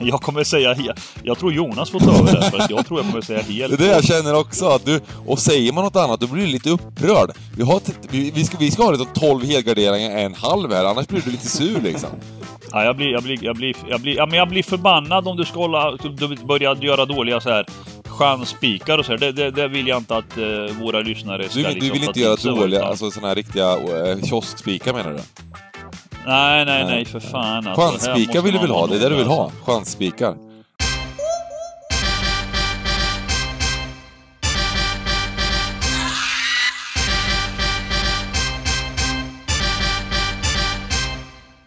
Jag kommer säga hel. Jag tror Jonas får ta över det, för jag tror jag kommer säga hel. Det är det jag känner också, att du... Och säger man något annat, då blir du lite upprörd. Vi, har, vi, vi, ska, vi ska ha liksom 12 helgarderingar, en halv här, annars blir du lite sur liksom. Ja, jag blir, jag blir, jag blir, jag blir, ja, men jag blir förbannad om du ska hålla, du börja göra dåliga så här chansspikar och så här. Det, det, det vill jag inte att uh, våra lyssnare ska Du, liksom du vill inte göra dåliga, alltså såna här riktiga uh, kioskspikar menar du? Nej, nej, Nej. för fan alltså. Chansspikar vill du väl ha? Det är det du vill ha? alltså. Chansspikar.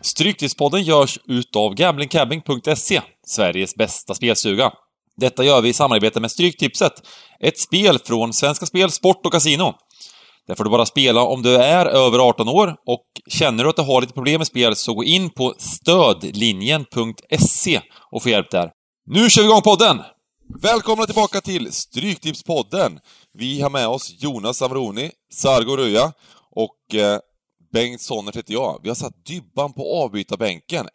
Stryktipspodden görs utav gamblingcabbing.se, Sveriges bästa spelstuga. Detta gör vi i samarbete med Stryktipset, ett spel från Svenska Spel, Sport och Casino. Där får du bara spela om du är över 18 år och känner du att du har lite problem med spel så gå in på stödlinjen.se och få hjälp där. Nu kör vi igång podden! Välkomna tillbaka till Stryktipspodden! Vi har med oss Jonas Samroni, Sargo Röja och eh, Bengt Sonnert heter jag. Vi har satt Dybban på avbytarbänken.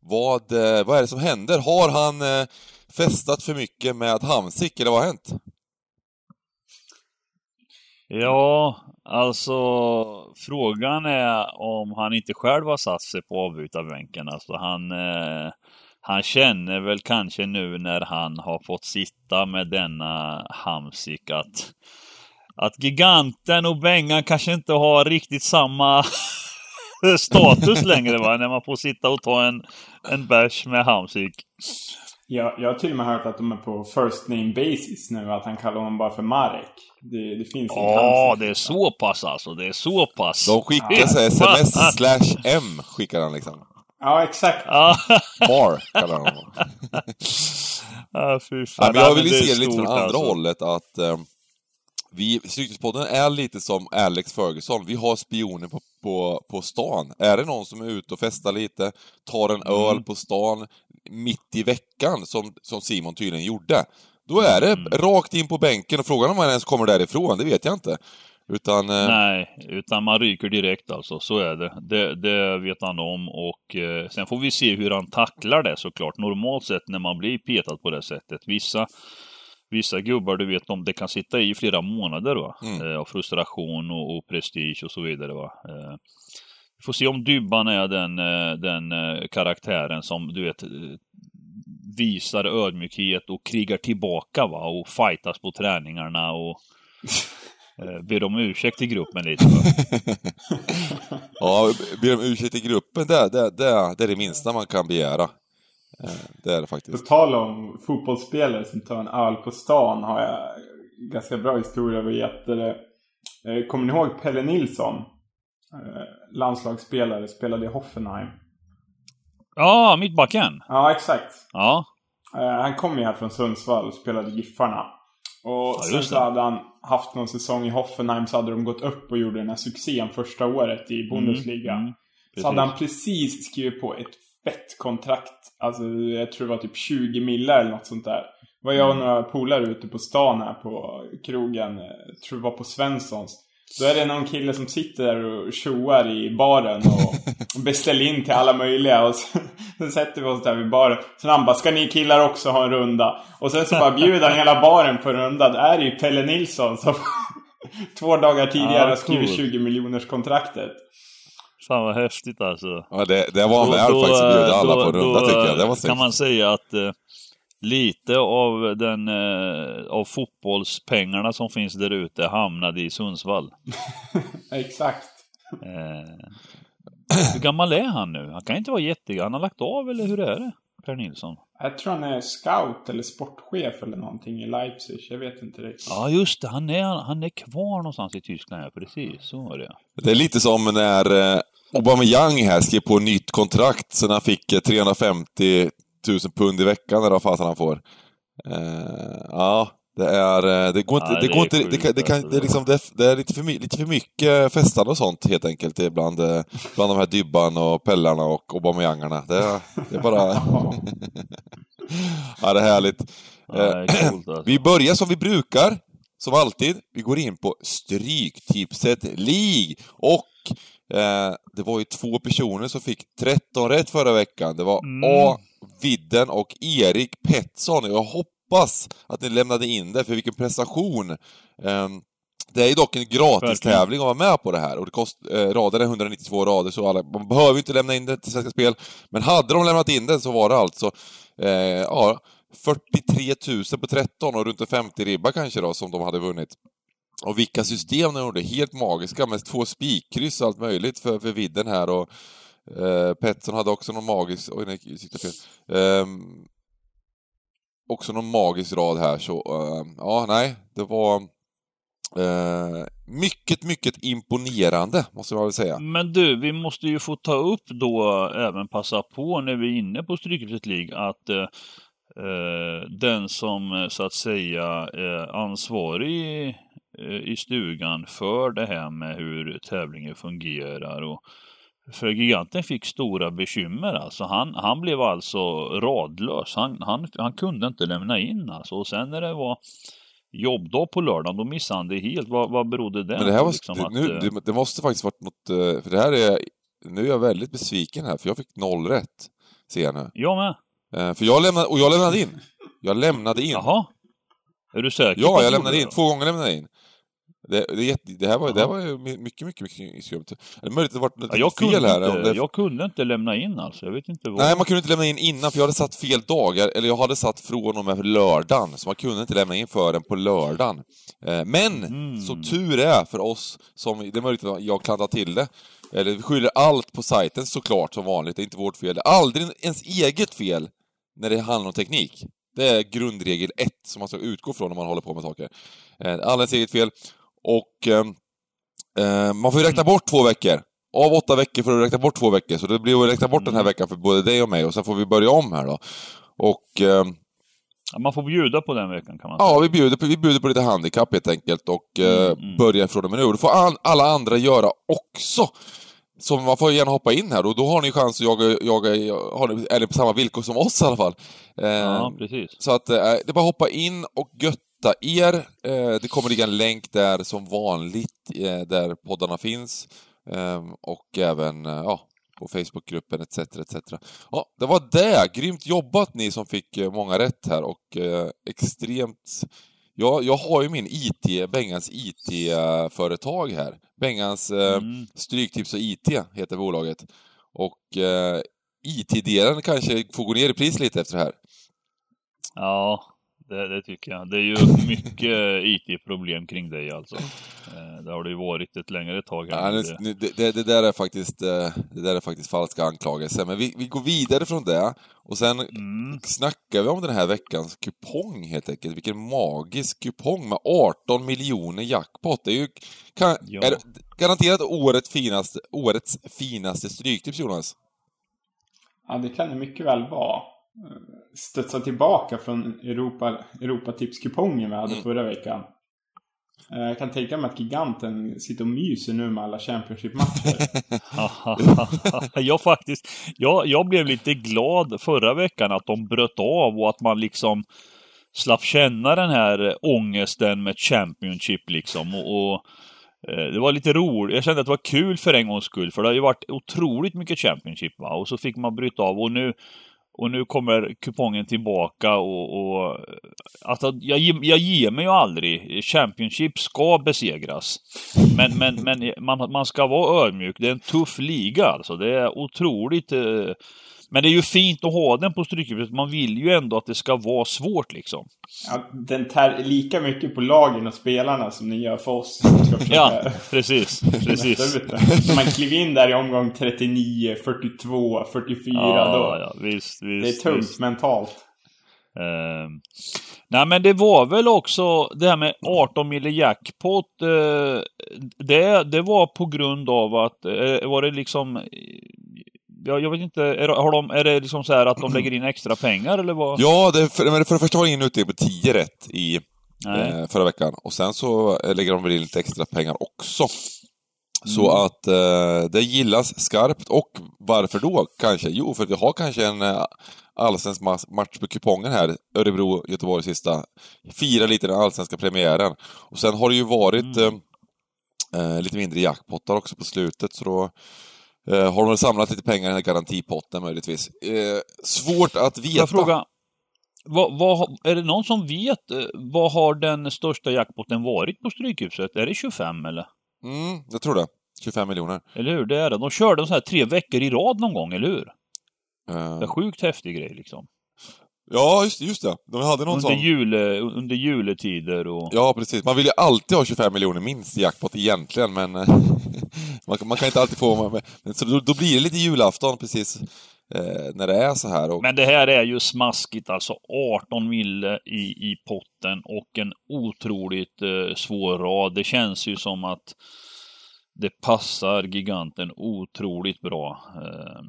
Vad, eh, vad är det som händer? Har han eh, festat för mycket med Hamsik, eller vad har hänt? Ja, alltså frågan är om han inte själv har satt sig på avbytarbänken. Alltså han, eh, han känner väl kanske nu när han har fått sitta med denna Hamsik att, att giganten och Bengan kanske inte har riktigt samma status längre va, när man får sitta och ta en, en bärs med Hamsik. Jag, jag har till och med hört att de är på first name basis nu. Att han kallar honom bara för Marek. Det, det finns en Ja, det är så pass alltså. Det är så pass. De skickar så här sms slash m, skickar han liksom. Ja, exakt. Mar, kallar han honom. ja fy fan. Ja, men jag vill ju se det lite från andra alltså. hållet att eh, vi, Stryktipspodden är lite som Alex Ferguson. Vi har spioner på, på, på stan. Är det någon som är ute och festar lite, tar en Mm. öl på stan mitt i veckan, som, som Simon tydligen gjorde, då är det Mm. rakt in på bänken och frågan om han ens kommer därifrån, det vet jag inte. Utan... Eh, Nej, utan man ryker direkt alltså. Så är det. Det, det vet han om och eh, sen får vi se hur han tacklar det såklart. Normalt sett när man blir petad på det sättet. Vissa, vissa gubbar, du vet, om det kan sitta i flera månader va. Mm. Eh, av frustration och, och prestige och så vidare va. Eh, vi får se om Dybban är den, eh, den eh, karaktären som, du vet, visar ödmjukhet och krigar tillbaka va. Och fightas på träningarna och eh, ber om ursäkt till gruppen lite. Ja, ber om ursäkt i gruppen, det, det, det, det är det minsta man kan begära. Eh, det är det På faktiskt. tal om fotbollsspelare som tar en öl på stan har jag ganska bra historia. Vad heter det? Eh, Kommer ni ihåg Pelle Nilsson? Eh, Landslagsspelare, spelade i Hoffenheim. Ja, mittbacken. Ja, exakt. Ja. Eh, Han kom ju här från Sundsvall och spelade Giffarna. Och sen just så hade han haft någon säsong i Hoffenheim så hade de gått upp och gjorde den här succén första året i Bundesliga. mm, så hade han precis skrivit på ett fett kontrakt. Alltså jag tror det var typ 20 millar eller något sånt där. Var jag och Mm. några polare ute på stan här på krogen. tror det var på Svenssons. Då är det någon kille som sitter där och tjoar i baren och beställer in till alla möjliga. Och så, så sätter vi oss där vid baren. Sen han bara, ska ni killar också ha en runda? Och sen så bara bjuder han hela baren på en runda. Det är ju Pelle Nilsson som två dagar tidigare Ja, har skrivit cool. 20 miljoners kontraktet. Fan vad häftigt alltså. Ja, det, det var han värd faktiskt att bjuda alla på en runda tycker jag. Det var snyggt. kan man säga att eh, lite av den eh, av fotbollspengarna som finns där ute hamnade i Sundsvall. Exakt. Eh, hur gammal är han nu? Han kan inte vara jättegammal. Han har lagt av eller hur är det? Per Nilsson. Jag tror han är scout eller sportchef eller någonting i Leipzig. Jag vet inte riktigt. Ja just det, han är, han är kvar någonstans i Tyskland, ja precis. Så var det. Det är lite som när eh, Aubameyang här skrev på nytt kontrakt sen han fick eh, 350 000 pund i veckan eller vad fasen han får. Eh, ja, det är... eh, Det går inte... Ja, det, det går är inte det, kan, det, kan, alltså. det, är liksom, det, det är lite för, lite för mycket festande och sånt helt enkelt bland, eh, bland de här Dybban och Pellarna och Aubameyangarna. Det, är- det är bara... ja, det är härligt. Ja, det är coolt alltså. Vi börjar som vi brukar, som alltid. Vi går in på Stryktipset League. Och eh, det var ju två personer som fick 13 rätt förra veckan. Det var Mm. A. Vidden och Erik Pettersson. Jag hoppas att ni lämnade in det, för vilken prestation! Um, det är ju dock en gratistävling att vara med på det här och det kost, eh, raden är 192 rader så alla, man behöver ju inte lämna in det till Svenska Spel. Men hade de lämnat in det så var det alltså eh, ja, 43 000 på 13 och runt en 50 ribba kanske då som de hade vunnit. Och vilka system de gjorde, helt magiska med två spikkryss och allt möjligt för, för vidden här och eh, Pettersson hade också någon magisk, oj nej, jag fel. Eh, också någon magisk rad här så, eh, ja nej, det var Eh, mycket, mycket imponerande, måste man väl säga. Men du, vi måste ju få ta upp då, även passa på när vi är inne på Stryktipset League, att eh, eh den som så att säga är ansvarig i stugan för det här med hur tävlingen fungerar och för giganten fick stora bekymmer alltså. Han, han blev alltså radlös. Han, han, han kunde inte lämna in alltså. Och sen när det var jobbdag på lördagen, då missade han det helt. Vad, vad berodde det Men det här var, liksom det, att, nu, det, det, måste faktiskt varit något, eh, för det här är, nu är jag väldigt besviken här, för jag fick noll rätt, ser jag nu. Jag med. Eh, för jag lämnade, och jag lämnade in. Jag lämnade in. Jaha. Är du säker? Ja, jag lämnade in. Två gånger lämnade jag in. Det, det, det, här var, det här var ju mycket, mycket, mycket skumt. Det är möjligt att det varit något ja, fel här. Inte, det... Jag kunde inte lämna in alltså, jag vet inte vad. Nej, man kunde inte lämna in innan, för jag hade satt fel dagar, eller jag hade satt från och med lördagen, så man kunde inte lämna in förrän på lördagen. Eh, men, mm. så tur är för oss som, det är möjligt att jag klantar till det, eller vi skyller allt på sajten såklart, som vanligt, det är inte vårt fel. Det är aldrig ens eget fel när det handlar om teknik. Det är grundregel ett som man ska utgå från när man håller på med saker. Eh, Alldeles eget fel. Och eh, eh, man får ju räkna bort två veckor. Av åtta veckor får du räkna bort två veckor, så det blir att räkna bort den här mm. veckan för både dig och mig, och sen får vi börja om här då. Och... Eh, ja, man får bjuda på den veckan kan man säga. Ja, vi bjuder på, vi bjuder på lite handikapp helt enkelt och eh, mm, mm. börjar från och med nu. Det får all, alla andra göra också. Så man får gärna hoppa in här och då har ni chans att jaga, jaga eller på samma villkor som oss i alla fall. Eh, ja, precis. Så att eh, det är bara att hoppa in och gött stötta er. Eh, det kommer ligga en länk där som vanligt, eh, där poddarna finns. Ehm, och även eh, ja, på Facebookgruppen etc. etc. Ja, det var det! Grymt jobbat ni som fick många rätt här och extremt... Ja, jag har ju min IT, Bengans IT-företag här. Bengans mm. Stryktips och IT heter bolaget. Och IT-delen kanske får gå ner i pris lite efter det här. Ja, det, det, tycker jag. Det är ju mycket IT-problem kring dig alltså. Eh, det har det ju varit ett längre tag. Här ja, det, det, det, där är faktiskt, eh, det där är faktiskt falska anklagelser. Men vi, vi går vidare från det. Och sen mm. snackar vi om den här veckans kupong helt enkelt. Vilken magisk kupong med 18 miljoner jackpot. Det är ju kan, ja. är garanterat året finaste, årets finaste stryktips, Jonas. Ja, det kan det mycket väl vara studsa tillbaka från Europa, Europatipskupongen vi hade mm. förra veckan. Eh, jag kan tänka mig att giganten sitter och myser nu med alla Championship-matcher. jag faktiskt, jag, jag blev lite glad förra veckan att de bröt av och att man liksom slapp känna den här ångesten med Championship liksom. Och, och eh, det var lite roligt. Jag kände att det var kul för en gångs skull, för det har ju varit otroligt mycket Championship va. Och så fick man bryta av och nu och nu kommer kupongen tillbaka och, och alltså, jag, jag ger mig ju aldrig. Championship ska besegras. Men, men, men man, man ska vara ödmjuk. Det är en tuff liga alltså. Det är otroligt eh, men det är ju fint att ha den på Stryktipset. Man vill ju ändå att det ska vara svårt liksom. Ja, den tär lika mycket på lagen och spelarna som den gör för oss. ja, precis. precis. När man kliver in där i omgång 39, 42, 44. Ja, då, ja, visst, visst, det är tungt visst. mentalt. Uh, nej men det var väl också det här med 18 mille jackpot. Uh, det, det var på grund av att, uh, var det liksom jag, jag vet inte, är, har de, är det liksom så här att de lägger in extra pengar eller vad? Ja, det, för, men för det första var det ingen utdelning på 10 rätt i eh, förra veckan. Och sen så eh, lägger de väl in lite extra pengar också. Mm. Så att eh, det gillas skarpt. Och varför då kanske? Jo, för vi har kanske en eh, allsvensk match på kupongen här. Örebro-Göteborg sista. Fira lite den allsvenska premiären. Och sen har det ju varit mm. eh, eh lite mindre jackpottar också på slutet, så då Eh, har de samlat lite pengar i den här garantipotten möjligtvis? Eh, svårt att veta. Jag fråga, vad, vad, är det någon som vet, eh, vad har den största jackpotten varit på Strykhuset? Är det 25 eller? Mm, jag tror det. 25 miljoner. Eller hur? Det är det. De körde så här tre veckor i rad någon gång, eller hur? Eh, Det är sjukt häftig grej liksom. ja, just, just det. De hade någon Under, sån... jule, under juletider och... Ja, precis. Man vill ju alltid ha 25 miljoner minst i jackpot egentligen, men eh, man, kan- man kan inte alltid få... Men, men, så då, då blir det lite julafton precis eh, när det är så här. Och, Men det här är ju smaskigt alltså. 18 mille i, i potten och en otroligt eh, svår rad. Det känns ju som att det passar giganten otroligt bra. Eh,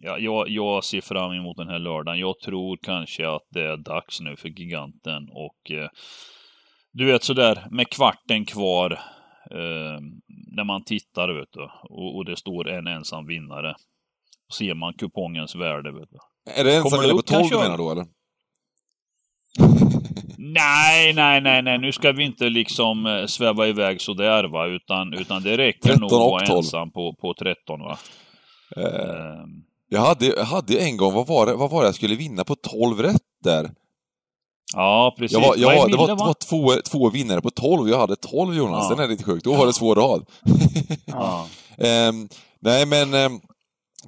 ja, jag, jag ser fram emot den här lördagen. Jag tror kanske att det är dags nu för giganten och eh, du vet sådär med kvarten kvar eh, när man tittar vet du, och, och det står en ensam vinnare. Ser man kupongens värde vet du. är det en kommer som det är på upp 12 du menar då, eller? Nej, nej, nej, nej, nu ska vi inte liksom eh, sväva iväg sådär va, utan, utan det räcker 13 nog att vara 12. ensam på, på 13 va. Eh, Ehm, jag, hade, jag hade en gång, vad var, det, vad var det jag skulle vinna på 12 rätt där? Ja, precis. Jag var, jag var, det var, det var två, två vinnare på 12, jag hade 12 Jonas, Ja. den är lite sjukt. Då var det svår rad. Ja. Ehm, nej, men ehm,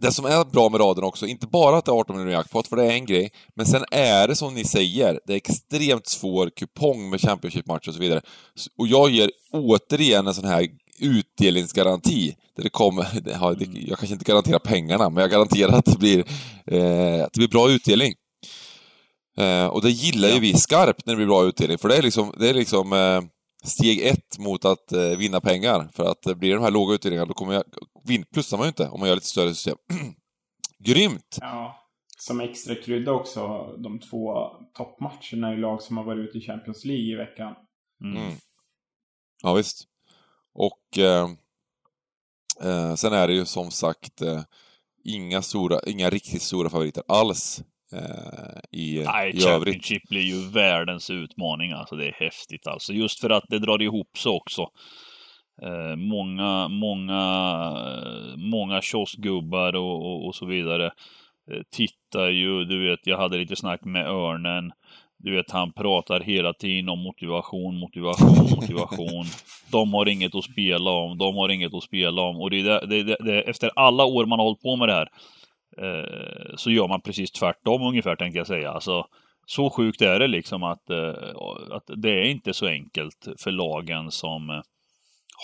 det som är bra med raden också, inte bara att det är 18 miljoner jackpot, för det är en grej, men sen är det som ni säger, det är extremt svår kupong med Championship-matcher och så vidare. Och jag ger återigen en sån här utdelningsgaranti. Där det kommer, det, jag kanske inte garanterar pengarna, men jag garanterar att det blir, eh, att det blir bra utdelning. Eh, och det gillar ju vi skarpt när det blir bra utdelning, för det är liksom, det är liksom eh, steg ett mot att eh, vinna pengar. För att eh, blir det de här låga utdelningarna, då kommer jag, vin, plussar man ju inte om man gör lite större system. Grymt! Ja. Som extra krydda också, de två toppmatcherna i lag som har varit ute i Champions League i veckan. Mm. Mm. Ja, visst. Och eh, eh, sen är det ju som sagt eh, inga, stora, inga riktigt stora favoriter alls i, Nej, i övrigt. Championship blir ju världens utmaning alltså. Det är häftigt alltså. Just för att det drar ihop sig också. Eh, många, många, eh, många kioskgubbar och, och, och så vidare eh, tittar ju, du vet, jag hade lite snack med Örnen. Du vet, han pratar hela tiden om motivation, motivation, motivation. De har inget att spela om, de har inget att spela om. Och det är det, det, det, efter alla år man har hållit på med det här, eh, så gör man precis tvärtom ungefär, tänkte jag säga. Alltså, så sjukt är det liksom att, eh, att det är inte så enkelt för lagen som eh,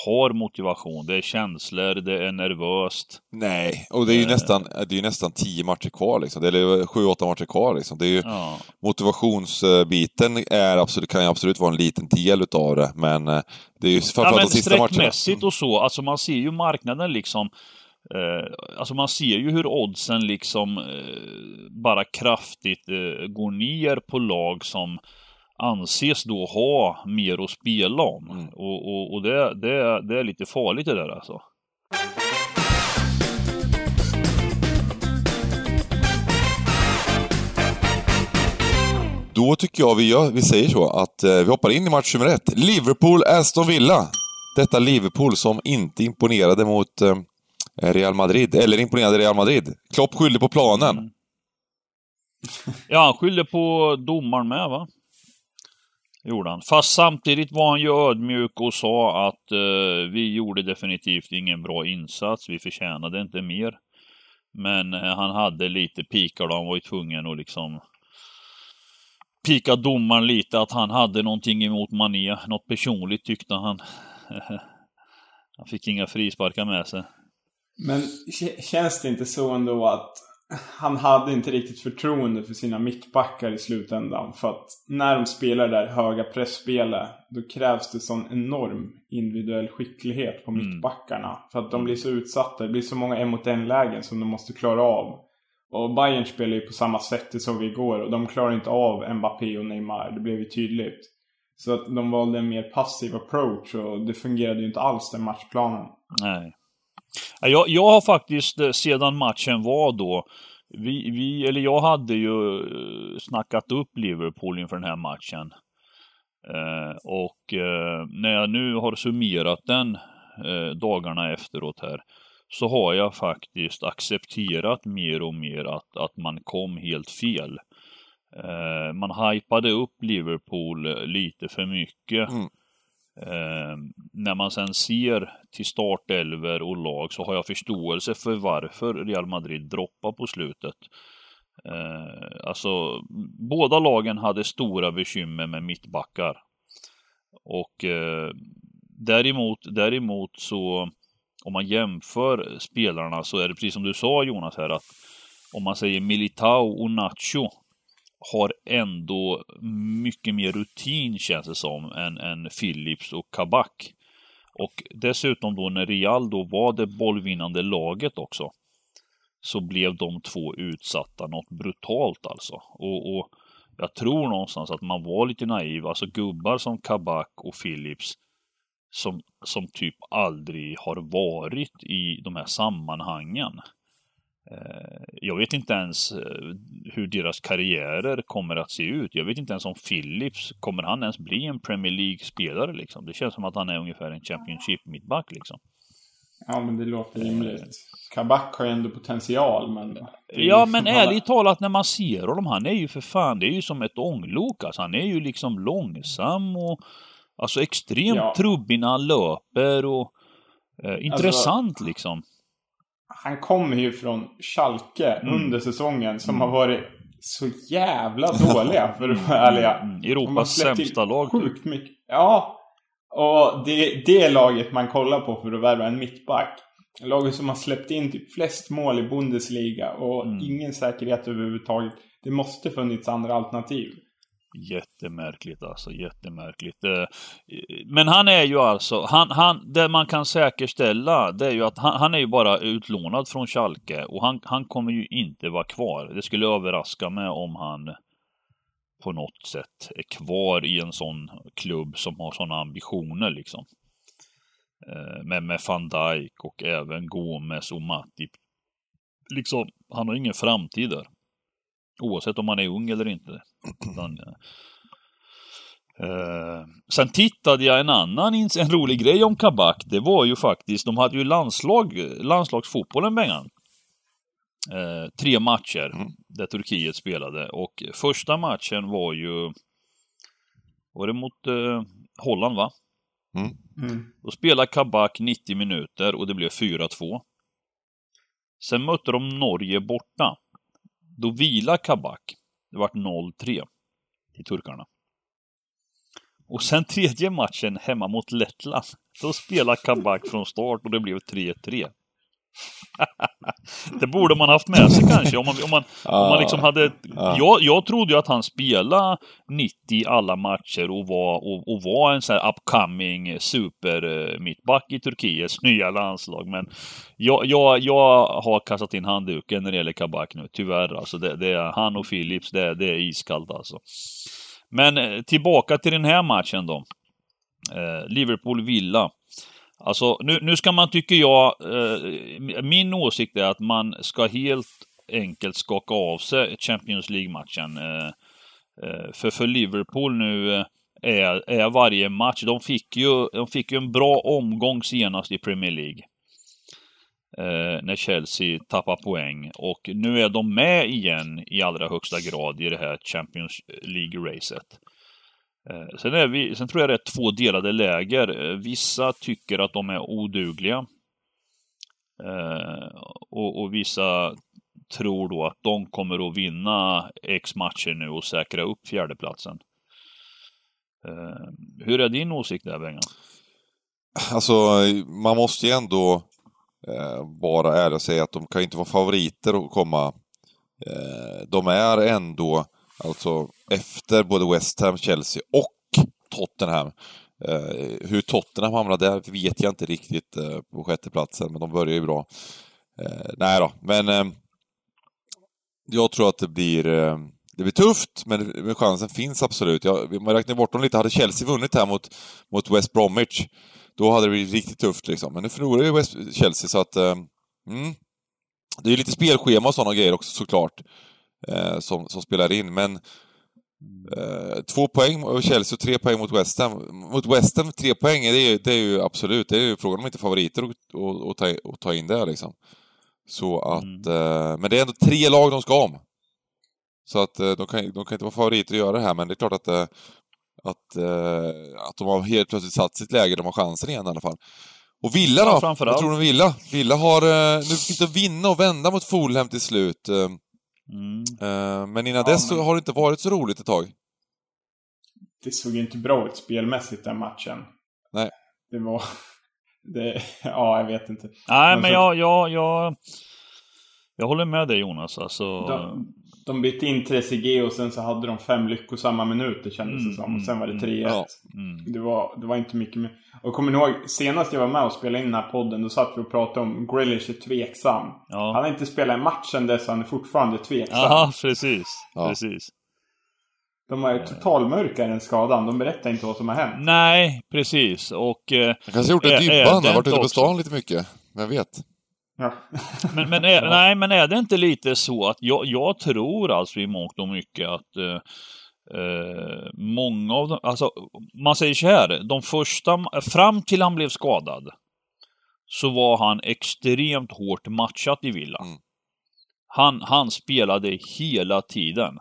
har motivation. Det är känslor, det är nervöst. Nej, och det är ju Eh. nästan, det är nästan tio matcher kvar liksom. Det är sju, åtta matcher kvar liksom. Det är ju, Ja. motivationsbiten är absolut, kan ju absolut vara en liten del utav det, men det är ju Ja, framförallt men de sista matcherna. sträckmässigt och så, alltså man ser ju marknaden liksom eh, Alltså man ser ju hur oddsen liksom eh, bara kraftigt eh, går ner på lag som anses då ha mer att spela om. Mm. Och, och, och det, det, det är lite farligt det där alltså. Då tycker jag vi, gör, vi säger så att eh, vi hoppar in i match nummer ett. Liverpool-Aston Villa. Detta Liverpool som inte imponerade mot eh, Real Madrid, eller imponerade Real Madrid. Klopp skyllde på planen. Mm. Ja, han skyllde på domaren med va? Gjorde han. Fast samtidigt var han ju ödmjuk och sa att eh, vi gjorde definitivt ingen bra insats. Vi förtjänade inte mer. Men eh, han hade lite pikar då. Han var ju tvungen att liksom pika domaren lite att han hade någonting emot Mané. Något personligt tyckte han. han fick inga frisparkar med sig. Men känns det inte så ändå att han hade inte riktigt förtroende för sina mittbackar i slutändan? För att när de spelar det där höga pressspelet, då krävs det sån enorm individuell skicklighet på Mm. mittbackarna. För att de blir så utsatta, det blir så många en mot en lägen som de måste klara av. Och Bayern spelar ju på samma sätt, det såg vi igår. Och de klarar inte av Mbappé och Neymar, det blev ju tydligt. Så att de valde en mer passiv approach och det fungerade ju inte alls den matchplanen. Nej. Jag, jag har faktiskt eh, sedan matchen var då, vi, vi, eller jag hade ju eh, snackat upp Liverpool inför den här matchen. Eh, och eh, när jag nu har summerat den eh, dagarna efteråt här, så har jag faktiskt accepterat mer och mer att, att man kom helt fel. Eh, man hypade upp Liverpool eh, lite för mycket. Mm. Eh, när man sen ser till startelver och lag så har jag förståelse för varför Real Madrid droppar på slutet. Eh, alltså, båda lagen hade stora bekymmer med mittbackar. Och eh, däremot, däremot så om man jämför spelarna så är det precis som du sa Jonas här att om man säger Militao och Nacho har ändå mycket mer rutin känns det som än, än Philips och Kabak. Och dessutom då när Real då var det bollvinnande laget också så blev de två utsatta något brutalt alltså. Och, och jag tror någonstans att man var lite naiv. Alltså gubbar som Kabak och Philips som, som typ aldrig har varit i de här sammanhangen. Eh, jag vet inte ens eh, hur deras karriärer kommer att se ut. Jag vet inte ens om Philips, kommer han ens bli en Premier League-spelare liksom? Det känns som att han är ungefär en Championship-mittback liksom. Ja, men det låter rimligt. Kabak har ju ändå potential, men... Ja, men ärligt talat när man ser honom, han är ju för fan, det är ju som ett ånglok alltså. Han är ju liksom långsam och alltså extremt ja. trubbig när han löper och eh, intressant alltså, liksom. Han kommer ju från Schalke mm. under säsongen som mm. har varit så jävla dåliga för att vara ärliga. Mm. Europas sämsta lag. Typ. Sjukt mycket. Ja, och det, det laget man kollar på för att värva en mittback. Laget som har släppt in typ flest mål i Bundesliga och mm. ingen säkerhet överhuvudtaget. Det måste funnits andra alternativ. Jättemärkligt alltså, jättemärkligt. Eh, men han är ju alltså, han, han, det man kan säkerställa det är ju att han, han är ju bara utlånad från Schalke och han, han kommer ju inte vara kvar. Det skulle överraska mig om han på något sätt är kvar i en sån klubb som har sådana ambitioner liksom. Eh, med, med van Dijk och även Gomes och Matip. Liksom, han har ingen framtid där. Oavsett om man är ung eller inte. Utan, eh, sen tittade jag en annan, en rolig grej om Kabak. Det var ju faktiskt, de hade ju landslag, landslagsfotbollen Bengan. Eh, tre matcher mm. där Turkiet spelade och första matchen var ju var det mot eh, Holland va? Mm. Mm. Då spelade Kabak 90 minuter och det blev 4-2. Sen mötte de Norge borta. Då vilade Kabak. Det vart 0-3 till turkarna. Och sen tredje matchen hemma mot Lettland. Då spelade Kabak från start och det blev 3-3. det borde man haft med sig kanske. Om man, om man, om man liksom hade... Jag, jag trodde ju att han spelade 90 alla matcher och var, och, och var en sån här upcoming super uh, mittback i Turkiets nya landslag. Men jag, jag, jag har kastat in handduken när det gäller Kabak nu, tyvärr. Alltså det, det är, han och Philips, det, det är iskallt alltså. Men eh, tillbaka till den här matchen då. Eh, Liverpool-Villa. Alltså, nu, nu ska man, tycker jag, eh, min åsikt är att man ska helt enkelt skaka av sig Champions League-matchen. Eh, eh, för, för Liverpool nu eh, är, är varje match, de fick, ju, de fick ju en bra omgång senast i Premier League. Eh, när Chelsea tappar poäng. Och nu är de med igen i allra högsta grad i det här Champions League-racet. Eh, sen, är vi, sen tror jag det är två delade läger. Eh, vissa tycker att de är odugliga. Eh, och, och, vissa tror då att de kommer att vinna X matcher nu och säkra upp fjärdeplatsen. Eh, hur är din åsikt där, Bengan? Alltså, man måste ju ändå Eh, vara ärlig och säga att de kan inte vara favoriter att komma. Eh, de är ändå Alltså efter både West Ham, Chelsea och Tottenham. Eh, hur Tottenham hamnar där vet jag inte riktigt eh, på sjätteplatsen, men de börjar ju bra. Eh, nej då, men eh, jag tror att det blir, eh, det blir tufft, men, men chansen finns absolut. Jag, man räknar bort dem lite. Hade Chelsea vunnit här mot, mot West Bromwich, då hade det blivit riktigt tufft liksom. Men nu förlorar ju West, Chelsea, så att... Eh, mm, det är lite spelschema och sådana grejer också såklart eh, som, som spelar in. Men Eh, två poäng mot Chelsea och tre poäng mot West Ham. Mot West Ham, tre poäng, det är ju, det är ju absolut, det är ju frågan om inte favoriter att och, och ta, och ta in det liksom. Så att, eh, men det är ändå tre lag de ska om. Så att eh, de kan, de kan inte vara favoriter att göra det här, men det är klart att, eh, att, eh, att de har helt plötsligt satt sitt läge, de har chansen igen i alla fall. Och Villa Ja, då? framförallt. Vad tror du om Villa? Villa har, eh, nu fick de vinna och vända mot Fulham till slut. eh, Mm. eh, Men innan Ja, dess men- har det inte varit så roligt ett tag. Det såg ju inte bra ut spelmässigt den matchen. Nej. Det var... Det, ja, jag vet inte. Nej, Men men så- jag, jag, jag, jag håller med dig Jonas. Alltså, De, de bytte in Trezeguet och sen så hade de fem lyckosamma minuter kändes det Mm, som. Och sen var det 3-1. Ja. mm. Det, var, det var inte mycket mer. Och kommer ni ihåg, senast jag var med och spelade in den här podden, då satt vi och pratade om Grealish är tveksam. Ja. Han har inte spelat en match sen dess, han är fortfarande tveksam. Ja, precis. Ja. precis. De har ju totalmörkare än skadan. De berättar inte vad som har hänt. Nej, precis. Och... Eh, Han kanske har gjort en Ä- dybban, har det varit ute på stan lite mycket. Vem vet? Ja. Men, men, är, nej, men är det inte lite så att jag, jag tror alltså i mångt och mycket att eh, eh, många av dem, alltså man säger så här, de första, fram till han blev skadad så var han extremt hårt matchat i Villa. Mm. Han, han spelade hela tiden.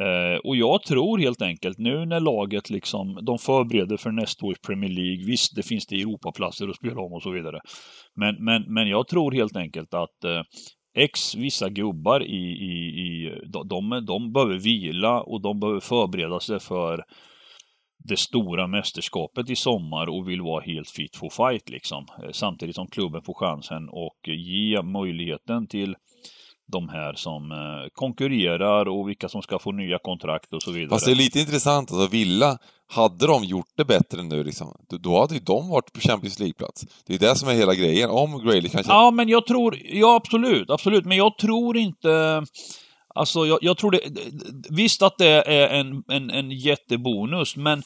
Eh, och jag tror helt enkelt nu när laget liksom, de förbereder för nästa års Premier League, visst det finns det Europaplatser att spela om och så vidare. Men, men, men jag tror helt enkelt att eh, X, vissa gubbar i, i, i de, de, de behöver vila och de behöver förbereda sig för det stora mästerskapet i sommar och vill vara helt fit for fight liksom. Eh, samtidigt som klubben får chansen och ge möjligheten till de här som eh, konkurrerar och vilka som ska få nya kontrakt och så vidare. Fast det är lite intressant, alltså Villa, hade de gjort det bättre nu liksom, då- hade ju de varit på Champions League-plats. Det är det som är hela grejen. Om Grayley kanske... Ja, men jag tror, ja absolut, absolut, men jag tror inte, alltså jag, jag tror det, visst att det är en, en, en jättebonus, men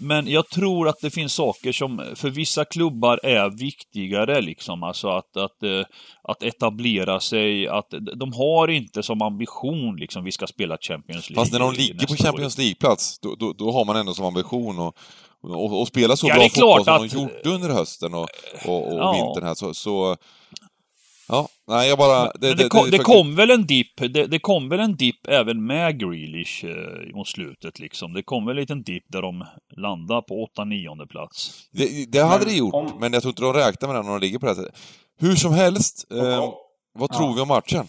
men jag tror att det finns saker som för vissa klubbar är viktigare, liksom. Alltså att, att, eh, att etablera sig, att de har inte som ambition, liksom, vi ska spela Champions League. Fast när de ligger på. Champions League-plats, då, då, då har man ändå som ambition att och, och spela så Ja, bra fotboll som att- de gjort under hösten och, och, och Ja. vintern här. Så, så... Ja, nej jag bara... Men det, kom, det kom väl en dipp, det, det kom väl en dipp även med Grealish eh, mot slutet liksom. Det kom väl en liten dipp där de landade på 8-9 plats. Det, det hade Men det gjort, om- men jag tror inte de räknar med det när de ligger på det här sättet. Hur som helst, eh, vad ja. tror vi om matchen?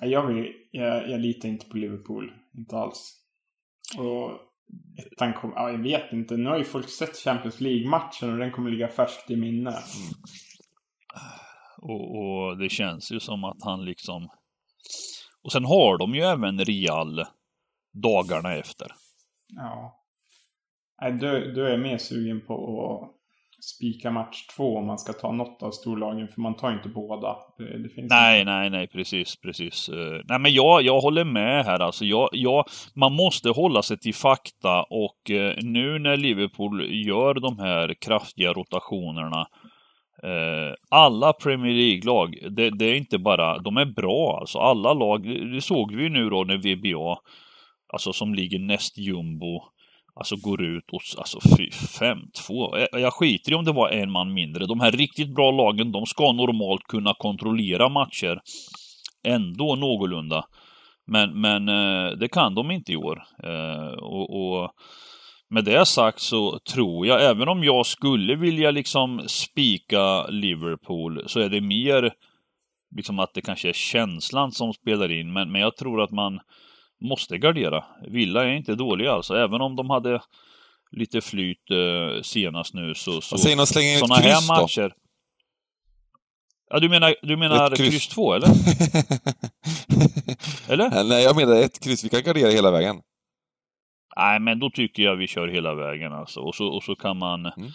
Jag, vill, jag, jag litar inte på Liverpool. Inte alls. Och ettan kom, ja, jag vet inte. Nu har ju folk sett Champions League-matchen och den kommer ligga färskt i minne. Och, och det känns ju som att han liksom... Och sen har de ju även Real dagarna efter. Ja. Nej, du, du är mer sugen på att spika match två om man ska ta något av storlagen. För man tar inte båda. Det, det finns Nej, nej, nej, precis, precis. Eh, nej, men jag, jag håller med här alltså. Jag, jag, man måste hålla sig till fakta och eh, nu när Liverpool gör de här kraftiga rotationerna eh, alla Premier League-lag, det, det är inte bara, de är bra alltså. Alla lag, det, det såg vi ju nu då när VBA, alltså som ligger näst jumbo, alltså går ut och alltså fy, 5-2. Jag, skiter i om det var en man mindre. De här riktigt bra lagen, de ska normalt kunna kontrollera matcher ändå någorlunda. Men, men eh, det kan de inte i år. Eh, och, och med det sagt så tror jag, även om jag skulle vilja liksom spika Liverpool, så är det mer liksom att det kanske är känslan som spelar in. Men, men jag tror att man måste gardera. Villa är inte dåliga alltså. Även om de hade lite flyt eh, senast nu så... så Vad säger att slänga in såna ett här kryss då? matcher. Ja, du menar, du menar Ett kryss. kryss 2 eller? Eller? Nej, jag menar ett kryss. Vi kan gardera hela vägen. Nej, men då tycker jag vi kör hela vägen alltså. Och så, och så kan man... Mm.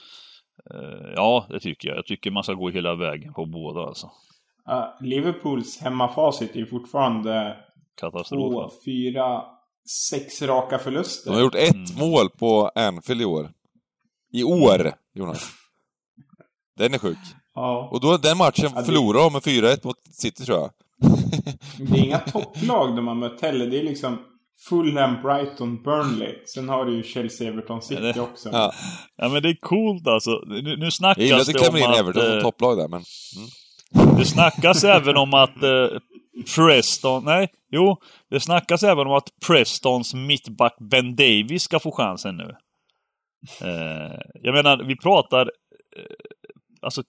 Eh, ja, det tycker jag. Jag tycker man ska gå hela vägen på båda alltså. Ja, Liverpools hemmafacit är fortfarande två, Katastrof. fyra, sex raka förluster. De har gjort ett Mm. mål på Anfield i år. I år, Jonas. Den är sjuk. Ja. Och då, den matchen Ja, det- förlorade de med 4-1 mot City, tror jag. Det är inga topplag de har mött heller. Det är liksom Fulham, Brighton, Burnley. Sen har du ju Chelsea, Everton, City det- också. Ja. Ja men det är coolt alltså. Nu, nu Jag snackas gillar att du det klämmer om in att... Everton som eh, topplag där, men... Det snackas även om att eh, Preston... Nej, jo. Det snackas även om att Prestons mittback Ben Davis ska få chansen nu. Eh, jag menar, vi pratar... Eh, alltså,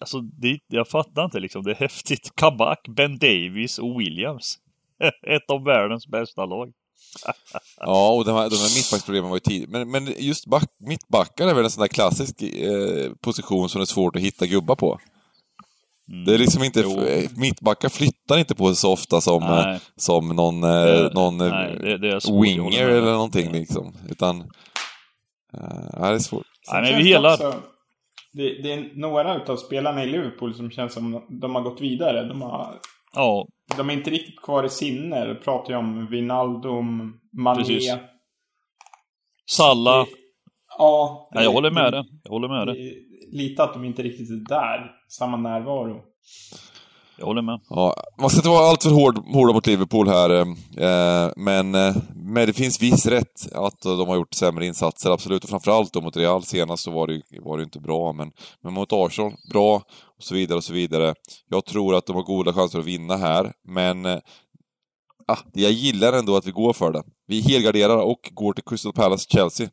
alltså det, jag fattar inte liksom. Det är häftigt. Kabak, Ben Davis och Williams. Ett av världens bästa lag. Ja, och de här, de här mittbacksproblemen var ju tidigare. Men, men just back, mittbackar är väl en sån där klassisk eh, position som det är svårt att hitta gubbar på. Det är liksom inte... Jo. eh, Mittbackar flyttar inte på sig så ofta som, eh, Nej. som någon, eh, Det- någon nej, det- det är svårt, jag håller winger eller någonting liksom. Utan... Ja, det är svårt. Nej, men vi det hela... också- Det, det är några utav spelarna i Liverpool som känns som de har gått vidare. De, har, Ja, de är inte riktigt kvar i sinne. Jag pratar ju om Wijnaldum, Mané. Precis. Salla. Ja. Nej, jag håller med det- dig. Jag håller med dig. Lite att de inte riktigt är där. Samma närvaro. Jag håller med. Ja, man ska inte vara alltför hård, hårda mot Liverpool här, eh, men, eh, men det finns viss rätt att de har gjort sämre insatser, absolut. Och framförallt då mot Real senast så var det, ju- var det inte bra, men, men mot Arsenal, bra, och så vidare och så vidare. Jag tror att de har goda chanser att vinna här, men eh, ah, jag gillar ändå att vi går för det. Vi helgarderar och går till Crystal Palace-Chelsea.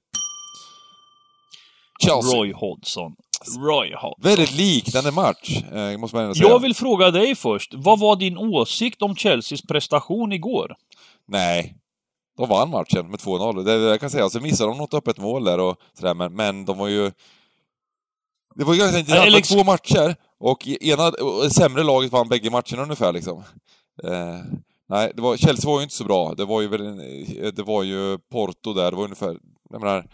Chelsea. Roy Hodgson. Roy Hodgson. Väldigt liknande match, eh, måste man ändå säga. Jag vill fråga dig först. Vad var din åsikt om Chelseas prestation igår? Nej. De vann matchen med 2-0. Det, det jag kan säga. Så missade de något öppet mål där och sådär, men, men de var ju... Det var ju ganska intressant. Alex- två matcher och ena, och sämre laget vann bägge matcherna ungefär liksom. Eh, nej, det var, Chelsea var ju inte så bra. Det var ju det var ju Porto där, det var ungefär, jag menar...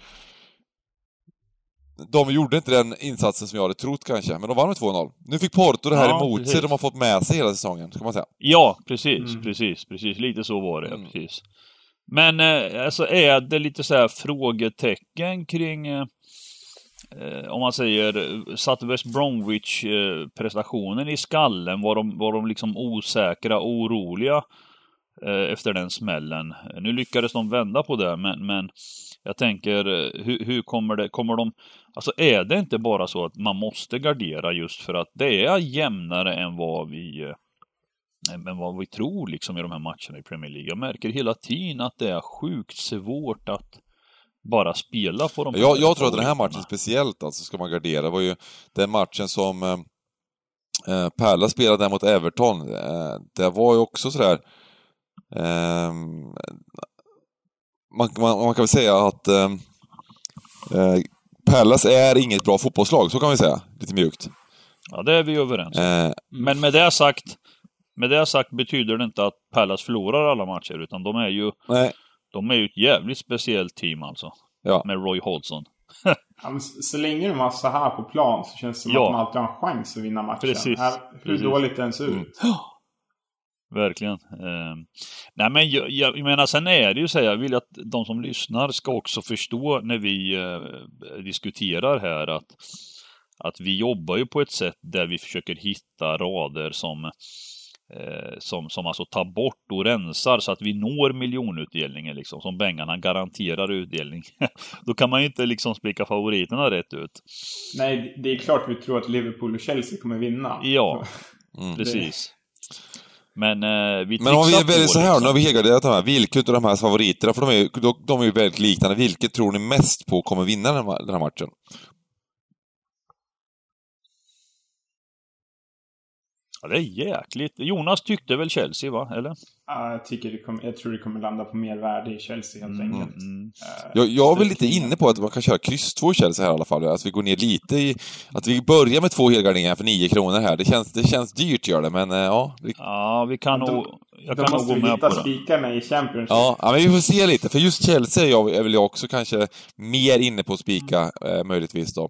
De gjorde inte den insatsen som jag hade trott kanske, men de vann med 2-0. Nu fick Porto det här Ja, emot precis. sig, de har fått med sig hela säsongen, ska man säga. Ja, precis, Mm. precis, precis. Lite så var det, Mm. precis. Men eh, alltså är det lite så här frågetecken kring, eh, eh, om man säger, eh, satt West Bromwich eh, prestationen i skallen? Var de, var de liksom osäkra, oroliga eh, efter den smällen? Nu lyckades de vända på det, men, men jag tänker, eh, hur, hur kommer det, kommer de, alltså är det inte bara så att man måste gardera just för att det är jämnare än vad vi eh, men vad vi tror liksom i de här matcherna i Premier League. Jag märker hela tiden att det är sjukt svårt att bara spela på de här Jag, jag tror att den här matchen speciellt alltså ska man gardera. Det var ju den matchen som eh, eh, Pärla spelade mot Everton. Eh, det var ju också sådär... Eh, man, man, man kan väl säga att eh, eh, Pallas är inget bra fotbollslag, så kan vi säga. Lite mjukt. Ja, det är vi överens om. Eh, Men med det sagt, med det sagt betyder det inte att Pallas förlorar alla matcher, utan de är ju, nej, de är ju ett jävligt speciellt team alltså. ja. Med Roy Hodgson. Ja, så, så länge de har så här på plan så känns det som Ja. att de alltid har en chans att vinna matchen. Precis. Här, hur Precis. dåligt den ser ut. Mm. Verkligen. Eh, nej men jag, jag, menar, sen är det ju så här, jag vill att de som lyssnar ska också förstå när vi eh, diskuterar här att, att vi jobbar ju på ett sätt där vi försöker hitta rader som eh, som, som alltså tar bort och rensar så att vi når miljonutdelningen liksom, som Bengarna garanterar utdelning. Då kan man ju inte liksom spika favoriterna rätt ut. Nej, det är klart vi tror att Liverpool och Chelsea kommer vinna. Ja, Mm. precis. Men eh, vi Men om vi trixar väljer på, så här, liksom. nu har vi helgarderat de här. Vilket av de här favoriterna, för de är de, är ju väldigt liknande. Vilket tror ni mest på kommer vinna den här, den här matchen? Ja, det är jäkligt. Jonas tyckte väl Chelsea, va? Eller? Ja, jag, tycker det kommer, jag tror det kommer landa på mer värde i Chelsea helt Mm, enkelt. mm. Eh, Jag, jag är väl lite inne på att man kan köra kryss 2 i Chelsea här i alla fall. Att vi går ner lite i... Att vi börjar med två helgarderingar för 9 kronor här. Det känns, det känns dyrt gör det, men eh, ja. Vi, Ja, vi kan nog... Jag kan nog måste gå med hitta på det. spikarna i Championship. ja, ja, men vi får se lite. För just Chelsea är, jag, är väl jag också kanske mer inne på att spika, eh, möjligtvis då.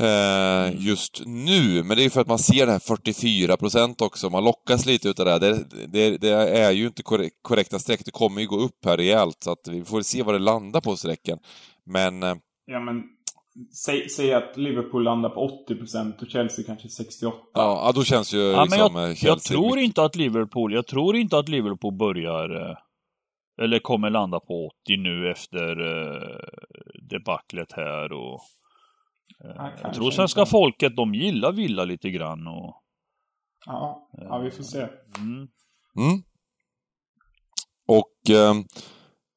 Eh, just nu, men det är ju för att man ser det här 44 procent också. Man lockas lite utav det här. Det, det, det är ju inte korre- korrekta streck. Det kommer ju gå upp här rejält, så att vi får se vad det landar på strecken. Men... Eh, Ja, men säg, säg att Liverpool landar på 80% och Chelsea kanske 68%. Ja, då känns ju Ja, men liksom jag, eh, Chelsea jag tror inte att Liverpool, jag tror inte att Liverpool börjar, eh, eller kommer landa på 80 nu efter eh, debaclet här och... eh, Ja, jag tror svenska inte. folket, de gillar Villa lite grann och... Ja, ja, vi får se. Mm. Mm. Och eh,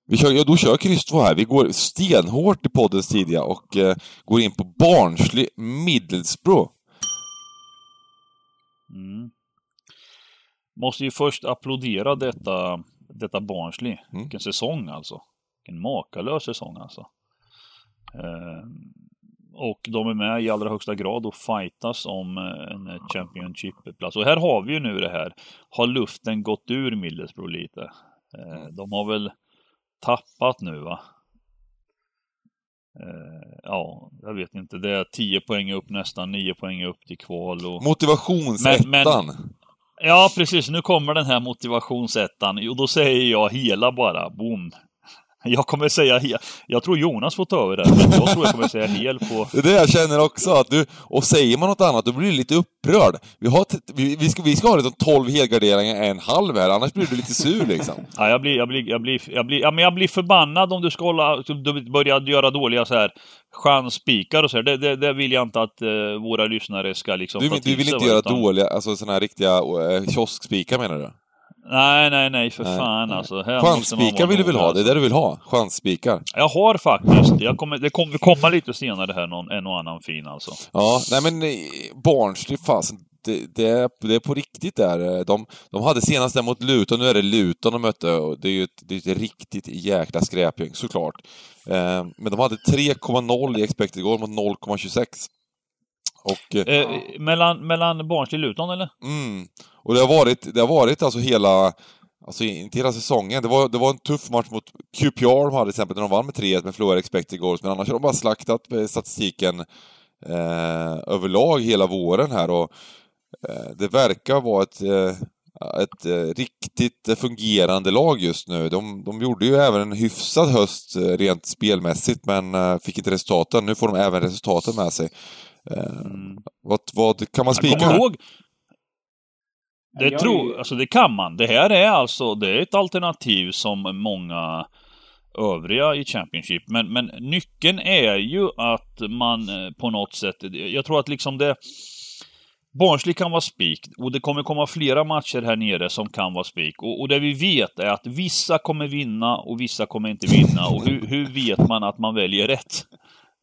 vi kör, ja, då kör kryss 2 här. Vi går stenhårt i poddens tidiga och eh, går in på Barnsley Middlesbrough. Mm. Måste ju först applådera detta, detta Barnsley. Mm. Vilken säsong alltså. Vilken makalös säsong alltså. Eh, och de är med i allra högsta grad och fightas om eh, en Championship-plats. Och här har vi ju nu det här. Har luften gått ur Middlesbrough lite? Eh, de har väl tappat nu va? Eh, ja, jag vet inte. Det är 10 poäng upp nästan, 9 poäng upp till kval. Och... Motivationsettan. Ja, precis. Nu kommer den här motivationsettan. Och då säger jag hela bara. Boom. Jag kommer säga hel. Jag tror Jonas får ta över det. Men jag tror jag kommer säga hel på... Det är det jag känner också, att du, och säger man något annat då blir du lite upprörd. Vi, har vi, vi, ska, vi ska ha liksom 12 helgarderingar, en halv här, annars blir du lite sur liksom. Ja, jag blir, jag blir, jag blir, jag blir, ja, men jag blir förbannad om du ska hålla, du börjar göra dåliga så här chansspikar och så här. Det, det, det vill jag inte att eh, våra lyssnare ska liksom Du, ta du vill inte göra utan- dåliga, alltså såna här riktiga eh, kioskspikar menar du? Nej, nej, nej, för Nej, fan alltså. Chansspikar vill du väl ha? Det är alltså. det du vill ha? Chansspikar? Jag har faktiskt, jag kommer, det kommer komma lite senare här, någon, en och annan fin alltså. Ja, nej men eh, Barnsley, fasen, det, det, är, det är på riktigt där. De, de hade senast där mot Luton, nu är det Luton de mötte och det är ju ett, det är ett riktigt jäkla skräpgäng, såklart. Eh, men de hade 3,0 i expected goal mot 0,26. Och, eh, Eh, mellan, mellan Barnsley och Luton eller? mm, och det har varit, det har varit alltså hela, alltså inte hela säsongen. Det var, det var en tuff match mot QPR de hade till exempel, när de vann med 3-1 med förlorade expected goals, men annars har de bara slaktat med statistiken eh, överlag hela våren här och eh, det verkar vara ett, eh, ett eh, riktigt fungerande lag just nu. De, de gjorde ju även en hyfsad höst eh, rent spelmässigt, men eh, fick inte resultaten. Nu får de även resultaten med sig. Eh, Mm. vad, vad kan man spika? kommer ihåg. Det, Jag tror, ju- alltså det kan man. Det här är alltså, det är ett alternativ som många övriga i Championship. Men, men nyckeln är ju att man eh, på något sätt, jag tror att liksom det Barnsley kan vara spik och det kommer komma flera matcher här nere som kan vara spik. Och, och det vi vet är att vissa kommer vinna och vissa kommer inte vinna. Och hur, hur vet man att man väljer rätt?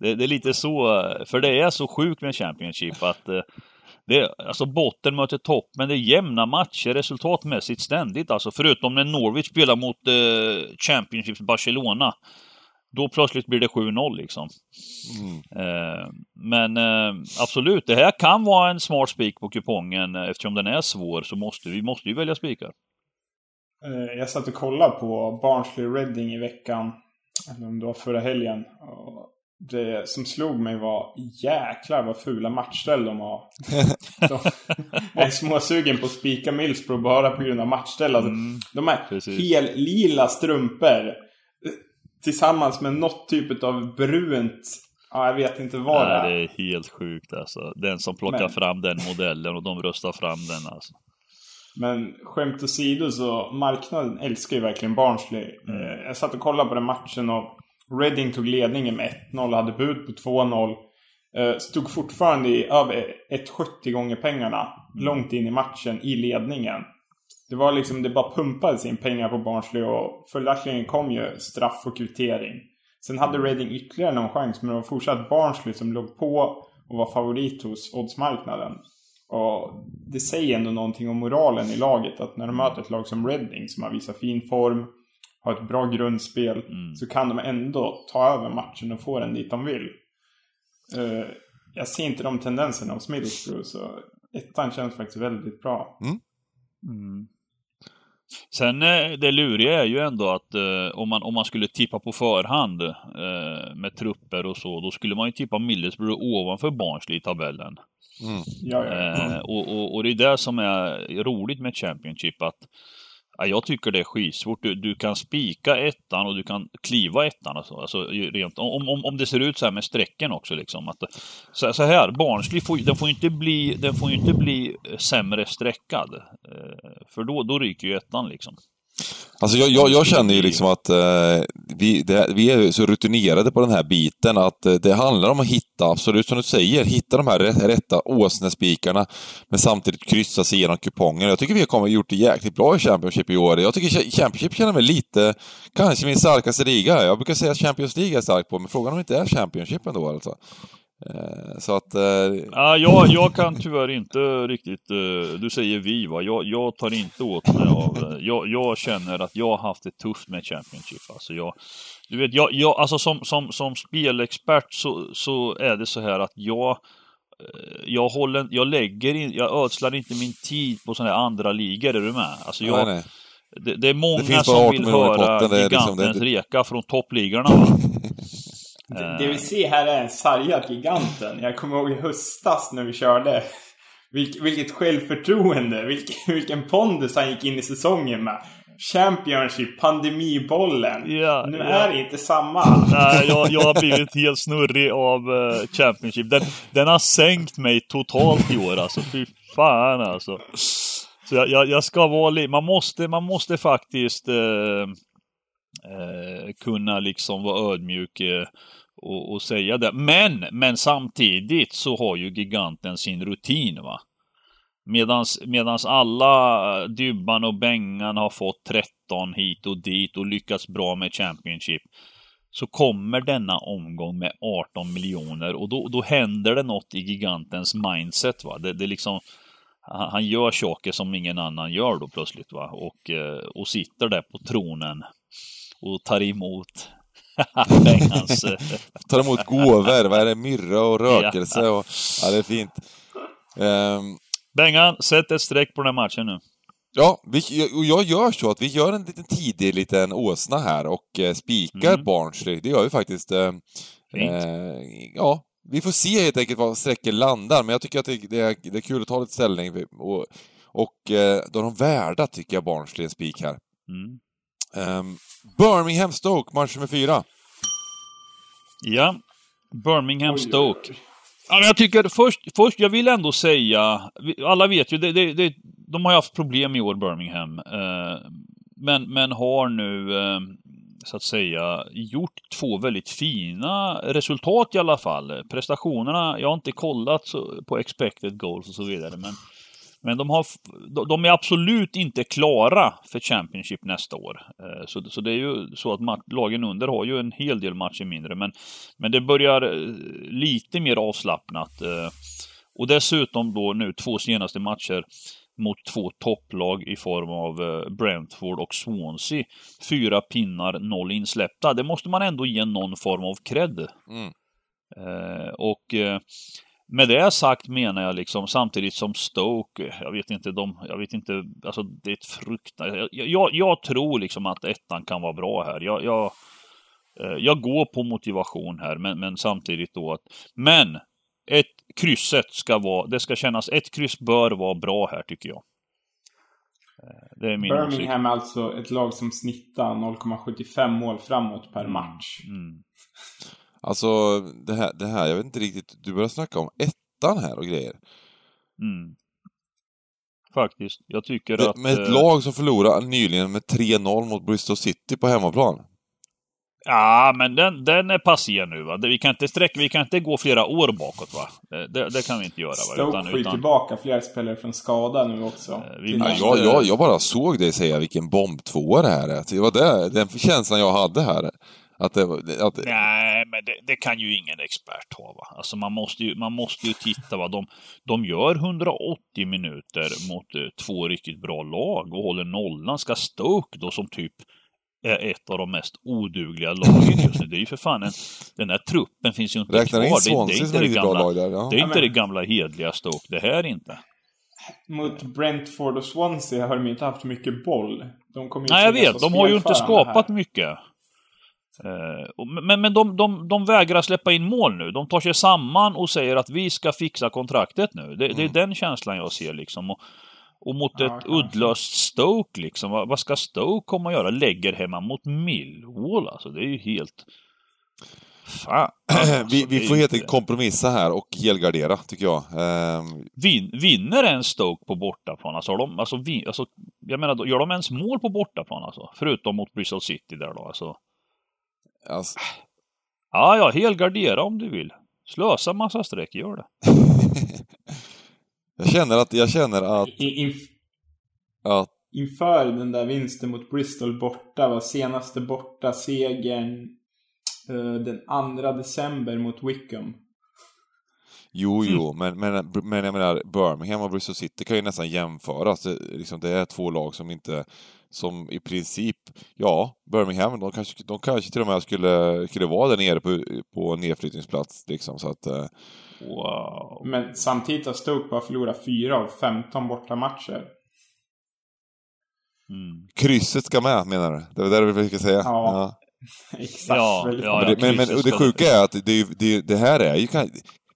Det, det är lite så, för det är så sjukt med Championship att eh, det är, alltså botten möter topp, men det är jämna matcher resultatmässigt ständigt. Alltså förutom när Norwich spelar mot eh, Championships Barcelona. Då plötsligt blir det 7-0 liksom. Mm. Eh, men eh, absolut, det här kan vara en smart spik på kupongen. Eftersom den är svår så måste vi måste ju välja spikar. Eh, Jag satt och kollade på Barnsley Reading i veckan. Eller om det var förra helgen. Och det som slog mig var jäklar vad fula matchställ de har. De, är småsugen på att spika Millsbro bara på grund av matchställ. Alltså, de här precis. hel lila strumpor. eh, Tillsammans med något typ av brunt. Ja, jag vet inte vad det Nej, är. det är helt sjukt alltså. Den som plockar Men- fram den modellen och de röstar fram den alltså. Men skämt åsido så marknaden älskar ju verkligen Barnsley. Eh, jag satt och kollade på den matchen och Reading tog ledningen med 1-0, hade bud på 2-0. Eh, stod fortfarande i över 1,70 gånger pengarna långt in i matchen i ledningen. Det var liksom, det bara pumpades in pengar på Barnsley och följaktligen kom ju straff och kvittering. Sen hade Reading ytterligare någon chans men det var fortsatt Barnsley som låg på och var favorit hos oddsmarknaden. Och det säger ändå någonting om moralen i laget. Att när de möter ett lag som Reading som har visat fin form, har ett bra grundspel, Mm. så kan de ändå ta över matchen och få den dit de vill. Eh, jag ser inte de tendenserna hos Middlesbrough, så ettan känns faktiskt väldigt bra. Mm. Sen eh, det luriga är ju ändå att eh, om, man, om man skulle tippa på förhand eh, med trupper och så, då skulle man ju tippa Middlesbrough ovanför Barnsley i tabellen. Mm. Ja, ja. Eh, och, och, och det är det som är roligt med Championship, att Ja, jag tycker det är skitsvårt. Du, du kan spika ettan och du kan kliva ettan. Alltså, alltså, rent, om, om, om det ser ut så här med strecken också. Liksom, att, så, så här, Barnsley får, den får inte bli, den får inte bli eh, sämre streckad. Eh, för då, då ryker ju ettan liksom. Alltså jag, jag, jag känner ju liksom att eh, vi, det, vi är så rutinerade på den här biten att eh, det handlar om att hitta, absolut som du säger, hitta de här rätta åsnespikarna men samtidigt kryssa sig igenom kupongen. Jag tycker vi har kommit, gjort det jäkligt bra i Championship i år. Jag tycker Championship känner mig lite, kanske min starkaste liga. Jag brukar säga att Champions League är stark på, men frågan om det inte är Championship ändå alltså. Eh, så att... Eh... Ja, jag, jag kan tyvärr inte riktigt... Eh, du säger vi va? Jag, jag tar inte åt mig av... Jag, jag känner att jag har haft det tufft med Championship. Alltså jag, du vet, jag, jag, alltså som, som, som spelexpert så, så är det så här att jag... Jag, håller, jag lägger in, jag ödslar inte min tid på sådana här andra ligor, är du med? Alltså jag, nej, nej. Det, det, är många det som vill höra liksom- gigantens liksom, reka från toppligorna. Det, det vi ser här är en sargad giganten. Jag kommer ihåg i höstas när vi körde. Vilk, vilket självförtroende, vilken, vilken pondus han gick in i säsongen med. Championship, pandemibollen. Ja, nu ja. är det inte samma. Nej, jag, jag har blivit helt snurrig av uh, Championship. Den, den har sänkt mig totalt i år alltså. Fy fan alltså. Så jag, jag, jag ska vara lite... Man måste, man måste faktiskt uh, uh, kunna liksom vara ödmjuk och, och säga det. Men, men samtidigt så har ju giganten sin rutin va. Medans, medans alla Dybban och Bengan har fått 13 hit och dit och lyckats bra med Championship. Så kommer denna omgång med 18 miljoner och då, då händer det något i gigantens mindset. Va? Det, det liksom, han gör saker som ingen annan gör då plötsligt. Va? Och, eh, och sitter där på tronen och tar emot Tar emot gåvor, vad är det? Myrra och rökelse och... Ja, det är fint. Um... Bengan, sätt ett streck på den här matchen nu. Ja, vi, och jag gör så att vi gör en liten tidig liten åsna här och eh, spikar mm. Barnsley. Det gör vi faktiskt. Eh, eh, ja, vi får se helt enkelt var strecken landar, men jag tycker att det, det, är, det är kul att ta lite ställning. Och, och eh, då är de värda, tycker jag, Barnsley en spik här. Mm. Um, Birmingham Stoke, match nummer fyra. Ja, Birmingham Stoke. Ja, men jag tycker först, först, jag vill ändå säga, alla vet ju, det, det, det, de har ju haft problem i år, Birmingham. Eh, men, men har nu, eh, så att säga, gjort två väldigt fina resultat i alla fall. Prestationerna, jag har inte kollat på expected goals och så vidare, men men de, har, de är absolut inte klara för Championship nästa år. Eh, så, så det är ju så att lagen under har ju en hel del matcher mindre. Men, men det börjar eh, lite mer avslappnat. Eh, och dessutom då nu två senaste matcher mot två topplag i form av Brentford och Swansea. Fyra pinnar, noll insläppta. Det måste man ändå ge någon form av cred. Mm. och med det sagt menar jag liksom samtidigt som Stoke, jag vet inte, de, jag vet inte, alltså det är ett fruktansvärt, jag, jag, jag, tror liksom att ettan kan vara bra här. Jag, jag, eh, jag går på motivation här, men, men samtidigt då att, men ett krysset ska vara, det ska kännas, ett kryss bör vara bra här tycker jag. Eh, det är min Birmingham är alltså ett lag som snittar 0,75 mål framåt per mm. match. Mm. Alltså, det här, det här, jag vet inte riktigt, du börjar snacka om ettan här och grejer. Mm. Faktiskt. Jag tycker det, att... Med ett äh... lag som förlorade nyligen med 3-0 mot Bristol City på hemmaplan. Ja, men den, den är passé nu va. Vi kan inte sträcka, vi kan inte gå flera år bakåt va. Det, det kan vi inte göra va. Stoke får ju tillbaka flera spelare från skada nu också. Eh, vi måste... jag, jag, jag bara såg dig säga vilken bombtvåa det här är. Det var det, den känslan jag hade här. Att det, att... Nej, men det, det, kan ju ingen expert ha. Va? Alltså man måste ju, man måste ju titta. Va? De, de gör 180 minuter mot eh, två riktigt bra lag och håller nollan. Ska Stoke då som typ är ett av de mest odugliga lagen just nu. Det är ju för fan en, Den här truppen finns ju inte Räknar kvar. Det, det, är inte det gamla, där, ja. det är inte det gamla hedliga Stoke. Det här inte. Mot Brentford och Swansea har de inte haft mycket boll. De Nej, jag vet. De har ju inte skapat mycket. Eh, men, men de, de, de vägrar släppa in mål nu. De tar sig samman och säger att vi ska fixa kontraktet nu. Det, mm. det är mm. den känslan jag ser liksom. Och, Och mot Ja, ett kanske. uddlöst Stoke liksom. Vad, vad ska Stoke komma och göra? Lägger hemma mot Millwall alltså. Det är ju helt... Fan. alltså, vi, vi får helt enkelt kompromissa här och helgardera, tycker jag. Ehm, Vin, vinner en Stoke på bortaplan? Alltså, har de, alltså, vi, alltså, jag menar, gör de ens mål på bortaplan alltså? Förutom mot Bristol City där då alltså. Alltså, Ja, ja, helgardera om du vill. Slösa massa streck, gör det. jag känner att, jag känner att, inf att inför den där vinsten mot Bristol borta var senaste borta segern eh, den 2 december mot Wickham. Jo, jo, men, men, men jag menar, Birmingham och Bristol City kan ju nästan jämföras. Det, liksom, det är två lag som inte, som i princip, ja, Birmingham, de kanske, de kanske till och med skulle, skulle vara där nere på, på nedflyttningsplats, liksom, så att... eh, Wow. Men samtidigt har Stoke bara förlorat 4 av 15 bortamatcher. Mm. Krysset ska med, menar du? Det var det du försökte säga? Ja. Exakt. Ja, ja, bra. Men, det, men, men det sjuka är att det, det, det här är ju kan-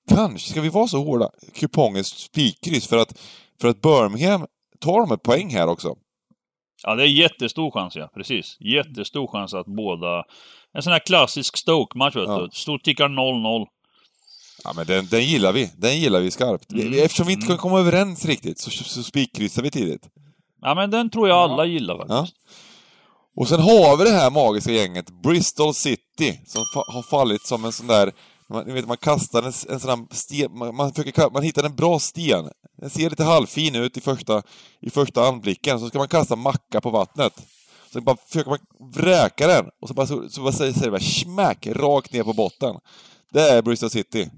kanske, ska vi vara så hårda, kupongens spikkryss för att, för att Birmingham tar de ett poäng här också. Ja, det är jättestor chans, ja. Precis. Jättestor chans att båda... En sån här klassisk Stoke-match, vet Ja. du. Stort tickar 0-0. Ja men den, den gillar vi, den gillar vi skarpt. Mm. Eftersom vi inte kan komma överens riktigt så, så spikkryssar vi tidigt. Ja, men den tror jag alla gillar Ja. faktiskt. Och sen har vi det här magiska gänget, Bristol City, som fa har fallit som en sån där... Man, vet, man kastar en, en sån sten, man, man, försöker, man hittar en bra sten. Den ser lite halvfin ut i första, i första anblicken, så ska man kasta macka på vattnet. Så bara försöker man vräka den, och så bara, så, så bara säger säger det bara smack, rakt ner på botten. Det är Bristol City.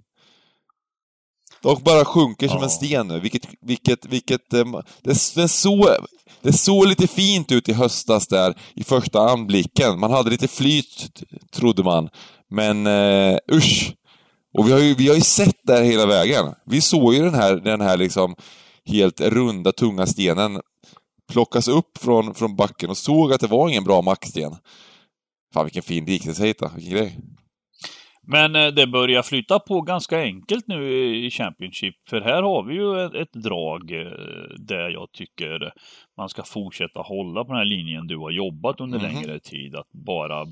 De bara sjunker som en sten nu, vilket, vilket, vilket... eh, Det, det, så, det såg lite fint ut i höstas där, i första anblicken. Man hade lite flyt, trodde man. Men eh, usch! Och vi har, ju, vi har ju sett det här hela vägen. Vi såg ju den här, den här liksom helt runda, tunga stenen plockas upp från, från backen och såg att det var ingen bra macksten. Fan vilken fin liknelse Vilken grej. Men eh, det börjar flytta på ganska enkelt nu i Championship. För här har vi ju ett, drag eh, där jag tycker man ska fortsätta hålla på den här linjen du har jobbat under Mhm. längre tid. Att bara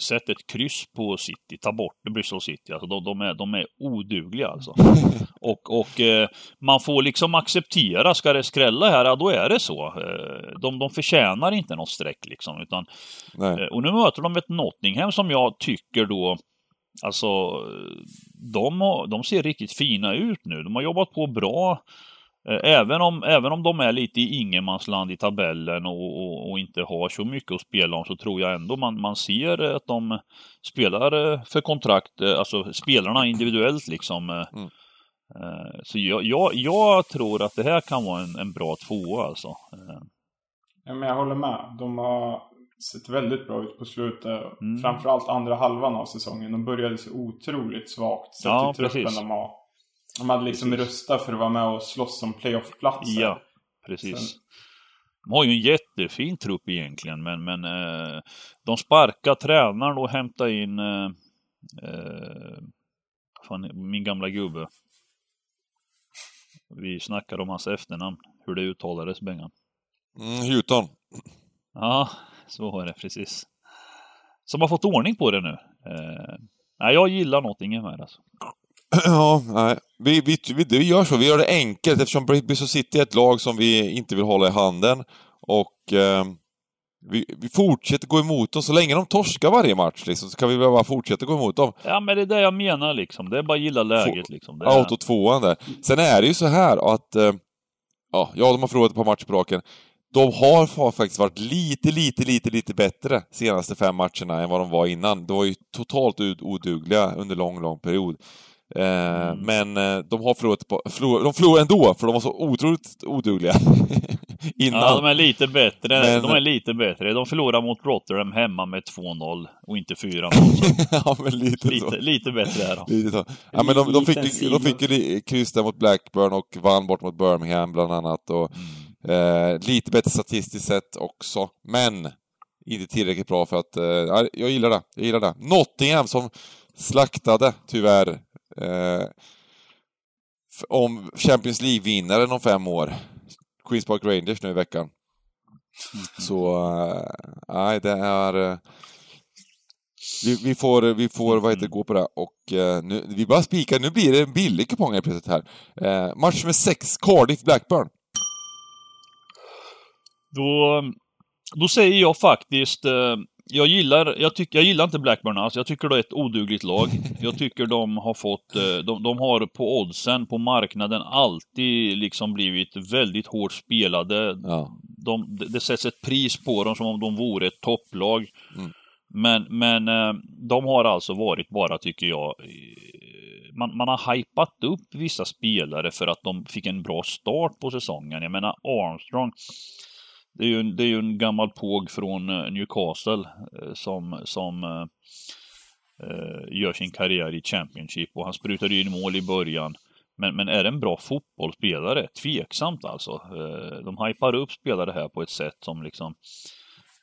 sätta ett kryss på City, ta bort Bristol City. Alltså de, de, är, de är odugliga alltså. Och, och eh, man får liksom acceptera, ska det skrälla här, ja då är det så. Eh, de, de förtjänar inte något streck liksom. Utan Nej. Eh, Och nu möter de ett Nottingham som jag tycker då, alltså, de, har, de ser riktigt fina ut nu. De har jobbat på bra. Eh, Även om, även om de är lite i ingenmansland i tabellen och, och, och inte har så mycket att spela om så tror jag ändå man, man ser att de spelar eh, för kontrakt, eh, alltså spelarna individuellt liksom. Mm. Så jag, jag, jag tror att det här kan vara en, en bra tvåa alltså. Ja, men jag håller med. De har sett väldigt bra ut på slutet. Mm. Framförallt andra halvan av säsongen. De började så otroligt svagt. Sett Ja, till truppen precis. de har. De hade liksom rustat för att vara med och slåss om playoff-platser. Ja, precis. Sen- De har ju en jättefin trupp egentligen, men, men eh, de sparkar tränaren och hämtar in eh, eh, fan, min gamla gubbe. Vi snackade om hans efternamn, hur det uttalades, Bengan. Mm, Houghton. Ja, så var det precis. Som har fått ordning på det nu. Eh, nej, jag gillar Nottingham här alltså. Ja, nej. Vi, vi, vi, vi gör så. Vi gör det enkelt eftersom Bristol City är ett lag som vi inte vill hålla i handen. Och eh, vi, vi fortsätter gå emot dem. Så länge de torskar varje match liksom, så kan vi bara fortsätta gå emot dem. Ja, men det är det jag menar liksom. Det är bara att gilla läget liksom. Det är... Auto tvåan där. Sen är det ju så här att... Eh, ja, de har förlorat ett par matcher på raken. De har fa- faktiskt varit lite, lite, lite, lite bättre senaste fem matcherna än vad de var innan. De var ju totalt odugliga under lång, lång period. Eh, Mm. Men eh, de har förlorat, på, förlor, de förlorade ändå, för de var så otroligt odugliga innan. Ja, de är lite bättre. Men- De är lite bättre. De förlorar mot Rotterdam hemma med 2-0 och inte 4-0. så ja, men lite, så. lite, lite bättre är de. Lite så. Ja, men de, de, fick, ju- de fick ju kryss där mot Blackburn och vann bort mot Birmingham bland annat. Och, Mm. eh, lite bättre statistiskt sett också, men inte tillräckligt bra för att... Eh, ja, jag gillar det. Jag gillar det. Nottingham som slaktade, tyvärr, eh, om Champions League-vinnaren om fem år. Queens Park Rangers nu i veckan. Så, eh, nej det är... eh, Vi, vi får, vi får vad heter, det, gå på det och eh, nu, vi bara spikar, nu blir det en billig kupong helt plötsligt här. Eh, match med sex, Cardiff Blackburn. Då, då säger jag faktiskt... Eh, jag gillar, jag, tycker, jag gillar inte Blackburn alls. Jag tycker det är ett odugligt lag. Jag tycker de har fått... eh, De, de har på oddsen, på marknaden, alltid liksom blivit väldigt hårt spelade. Ja. De, det, sätts ett pris på dem som om de vore ett topplag. Mm. Men, men eh, de har alltså varit bara, tycker jag, man, man har hypat upp vissa spelare för att de fick en bra start på säsongen. Jag menar Armstrong, det är ju en, det är ju en gammal påg från eh, Newcastle eh, som, som eh, eh, gör sin karriär i Championship och han sprutade in mål i början. Men, men är det en bra fotbollsspelare? Tveksamt alltså. Eh, de hypar upp spelare här på ett sätt som liksom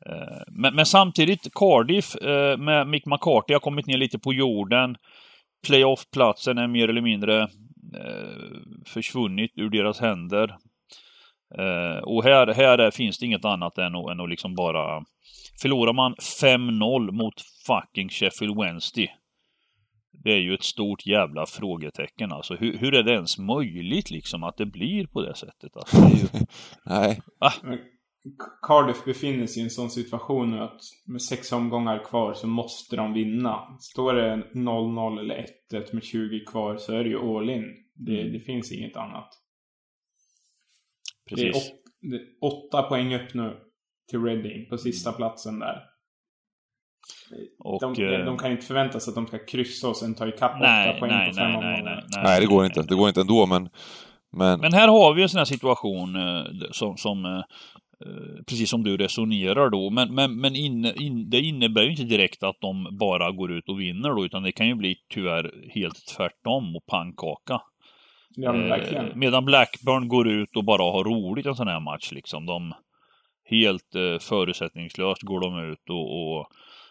eh, men, men samtidigt, Cardiff eh, med Mick McCarthy har kommit ner lite på jorden. Playoff-platsen är mer eller mindre eh, försvunnit ur deras händer. Eh, och här, här är, finns det inget annat än att, än att liksom bara... Förlorar man 5-0 mot fucking Sheffield Wednesday. Det är ju ett stort jävla frågetecken alltså. Hur, hur är det ens möjligt liksom att det blir på det sättet? Alltså, det ju... Nej. Men Cardiff befinner sig i en sån situation nu att med sex omgångar kvar så måste de vinna. Står det 0-0 eller 1-1 med 20 kvar så är det ju all in. Det, det finns inget annat. Det är, Precis. åt, det är åtta poäng upp nu till Reading på sista platsen där. Och, de, eh, de kan inte förvänta sig att de ska kryssa och sen ta ikapp nej, åtta poäng nej, på fem nej, nej, omgångar. nej, Nej, det går inte. Det går inte ändå, men... Men, Men här har vi en sån här situation eh, som, som eh, eh, precis som du resonerar då, men, men, men inne, in, det innebär ju inte direkt att de bara går ut och vinner då, utan det kan ju bli tyvärr helt tvärtom och pannkaka. Ja, Eh, verkligen. medan Blackburn går ut och bara har roligt en sån här match liksom. De helt eh, förutsättningslöst går de ut och, och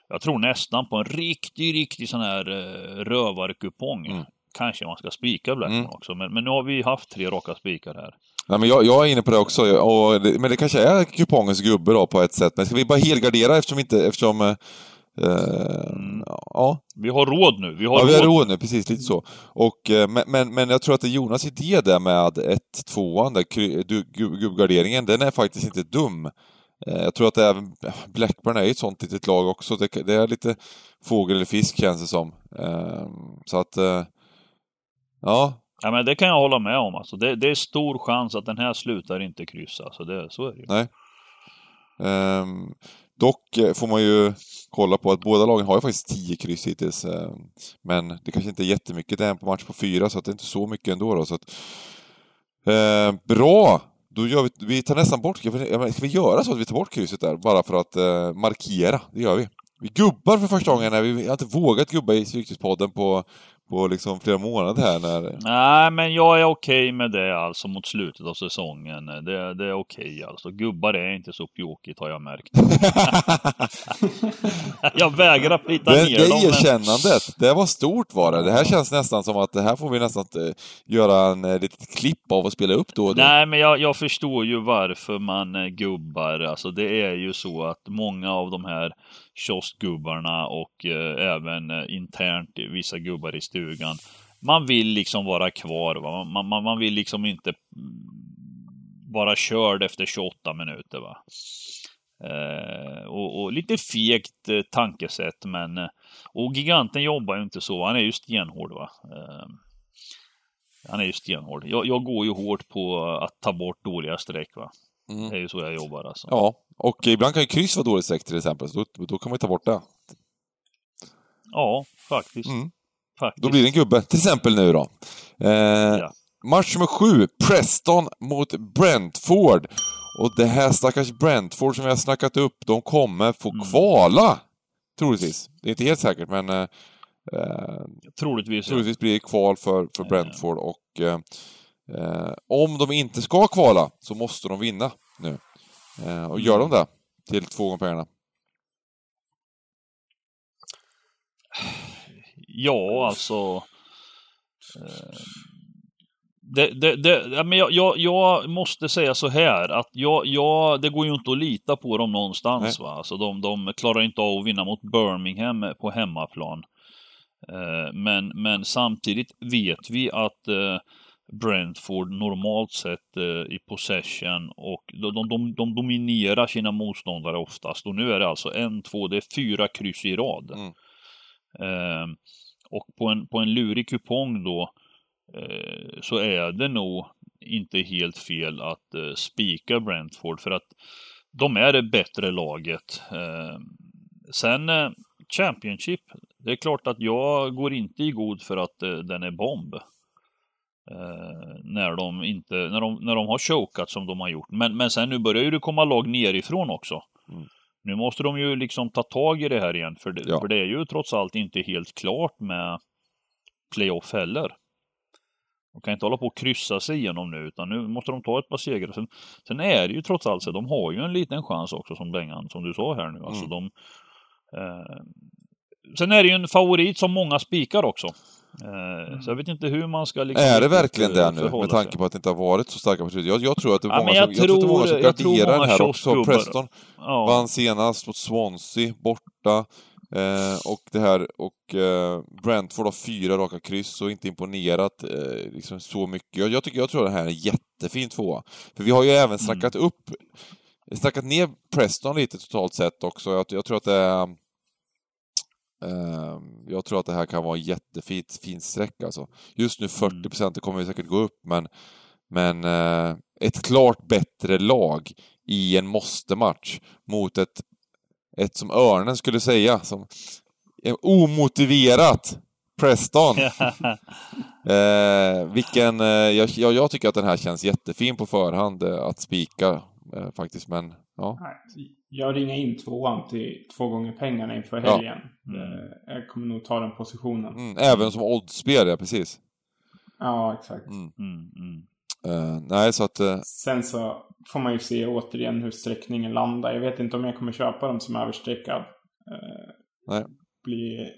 jag tror nästan på en riktig, riktig sån här eh, rövarkupong. Mm. Kanske man ska spika Blackburn Mm. också, men, men nu har vi haft tre raka spikar här. nej, men jag, jag är inne på det också, och det, men det kanske är kupongens gubbe då på ett sätt. Men ska vi bara helgardera eftersom inte... Eftersom, Mm. Ja, Vi har råd nu. Vi har ja, vi har råd. råd nu, precis lite så. Och, eh, men, men, men jag tror att Jonas idé där med 1-2an, där kry- du- gu- gubbgarderingen, den är faktiskt inte dum. Eh, Jag tror att även Blackburn är ett sånt litet lag också. Det, det är lite fågel eller fisk känns det som. Eh, Så att... eh, Ja, Ja, men det kan jag hålla med om. Alltså, det, det är stor chans att den här slutar inte kryssa. Alltså, det, så är det ju. Nej. Ehm, dock eh, får man ju kolla på att båda lagen har ju faktiskt 10 kryss hittills. Eh, men det kanske inte är jättemycket, det är en på match på fyra, så att det är inte så mycket ändå. Då, så att, eh, bra! Då gör vi, vi tar nästan bort, ska vi, ska vi göra så att vi tar bort krysset där, bara för att eh, markera? Det gör vi. Vi gubbar för första gången, vi har inte vågat gubba i Stryktipspodden på, på liksom flera månader här. När, Nej, men jag är okej med det alltså mot slutet av säsongen. Det, det är okej alltså. Gubbar är inte så pjåkigt har jag märkt. jag vägrar plita Det, ner det dem. men- erkännandet, det var stort var det. Det här känns nästan som att det här får vi nästan eh, göra en eh, litet klipp av och spela upp då och då. Nej, men jag, jag förstår ju varför man eh, gubbar. Alltså det är ju så att många av de här kioskgubbarna och eh, även eh, internt vissa gubbar i stugan. Man vill liksom vara kvar. Va? Man, man, man vill liksom inte mm, vara körd efter 28 minuter. Va? Eh, och, och lite fegt eh, tankesätt, men... Eh, och giganten jobbar ju inte så. Han är ju stenhård. va. Han är ju stenhård. Jag, jag går ju hårt på att ta bort dåliga streck. Va? Mm. Det är ju så jag jobbar alltså. Ja, och ibland kan ju kryss vara dåligt streck till exempel, så då, då kan man ju ta bort det. Ja, faktiskt. Mm. faktiskt. Då blir det en gubbe. Till exempel nu då. Eh, Ja. Match nummer sju, Preston mot Brentford. Och det här stackars Brentford som vi har snackat upp, de kommer få Mm. kvala. Troligtvis. Det är inte helt säkert, men eh, eh, Troligtvis. ja. troligtvis blir det kval för, för Brentford. Och eh, eh, om de inte ska kvala så måste de vinna nu. Eh, och gör de det till två gånger pengarna? Ja, alltså. Eh, det, det, det, men jag, jag, jag, måste säga så här att jag, jag, det går ju inte att lita på dem någonstans. Va? Alltså de, de klarar inte av att vinna mot Birmingham på hemmaplan. Eh, men, men samtidigt vet vi att Brentford normalt sett eh, i possession och de, de, de, de, dominerar sina motståndare oftast. Och nu är det alltså en, två, det är fyra kryss i rad. Mm. Eh, och på en, på en lurig kupong då eh, så är det nog inte helt fel att eh, spika Brentford för att de är det bättre laget. Eh, sen eh, Championship, det är klart att jag går inte i god för att den är bomb. Eh, när de inte, när de, när de har chokat som de har gjort. Men, men sen nu börjar ju det komma lag nerifrån också. Mm. Nu måste de ju liksom ta tag i det här igen, för det, ja. för det är ju trots allt inte helt klart med playoff heller. De kan inte hålla på och kryssa sig igenom nu, utan nu måste de ta ett par segrar. Sen, sen är det ju trots allt så, de har ju en liten chans också som Bengan, som du sa här nu. Alltså mm. de, eh, sen är det ju en favorit som många spikar också. Mm. Så jag vet inte hur man ska... Liksom är det verkligen det nu, med tanke på att det inte har varit så starka partier? Jag, jag tror att det är många, ja, som, jag tror, jag tror många som garderar den här också. Preston ja. vann senast mot Swansea, borta. Eh, och det här, och eh, Brentford har fyra raka kryss och inte imponerat eh, liksom så mycket. Jag, jag, tycker, jag tror att det här är en jättefin tvåa. För vi har ju även snackat mm. upp, snackat ner Preston lite totalt sett också. Jag, jag tror att det är jag tror att det här kan vara en jättefint fin streck alltså. Just nu 40 mm. procent, det kommer säkert gå upp, men, men eh, ett klart bättre lag i en måste-match mot ett, ett som Örnen skulle säga, som omotiverat Preston. eh, vilken, eh, jag, jag, tycker att den här känns jättefin på förhand eh, att spika eh, faktiskt, men ja. Jag ringer in tvåan till två gånger pengarna inför helgen. Ja. Mm. Jag kommer nog ta den positionen. Mm, även som oddsspel, ja precis. Ja, exakt. Mm. Uh, nej, så att... Uh... Sen så får man ju se återigen hur sträckningen landar. Jag vet inte om jag kommer köpa dem som överstreckad. Uh, nej. Bli...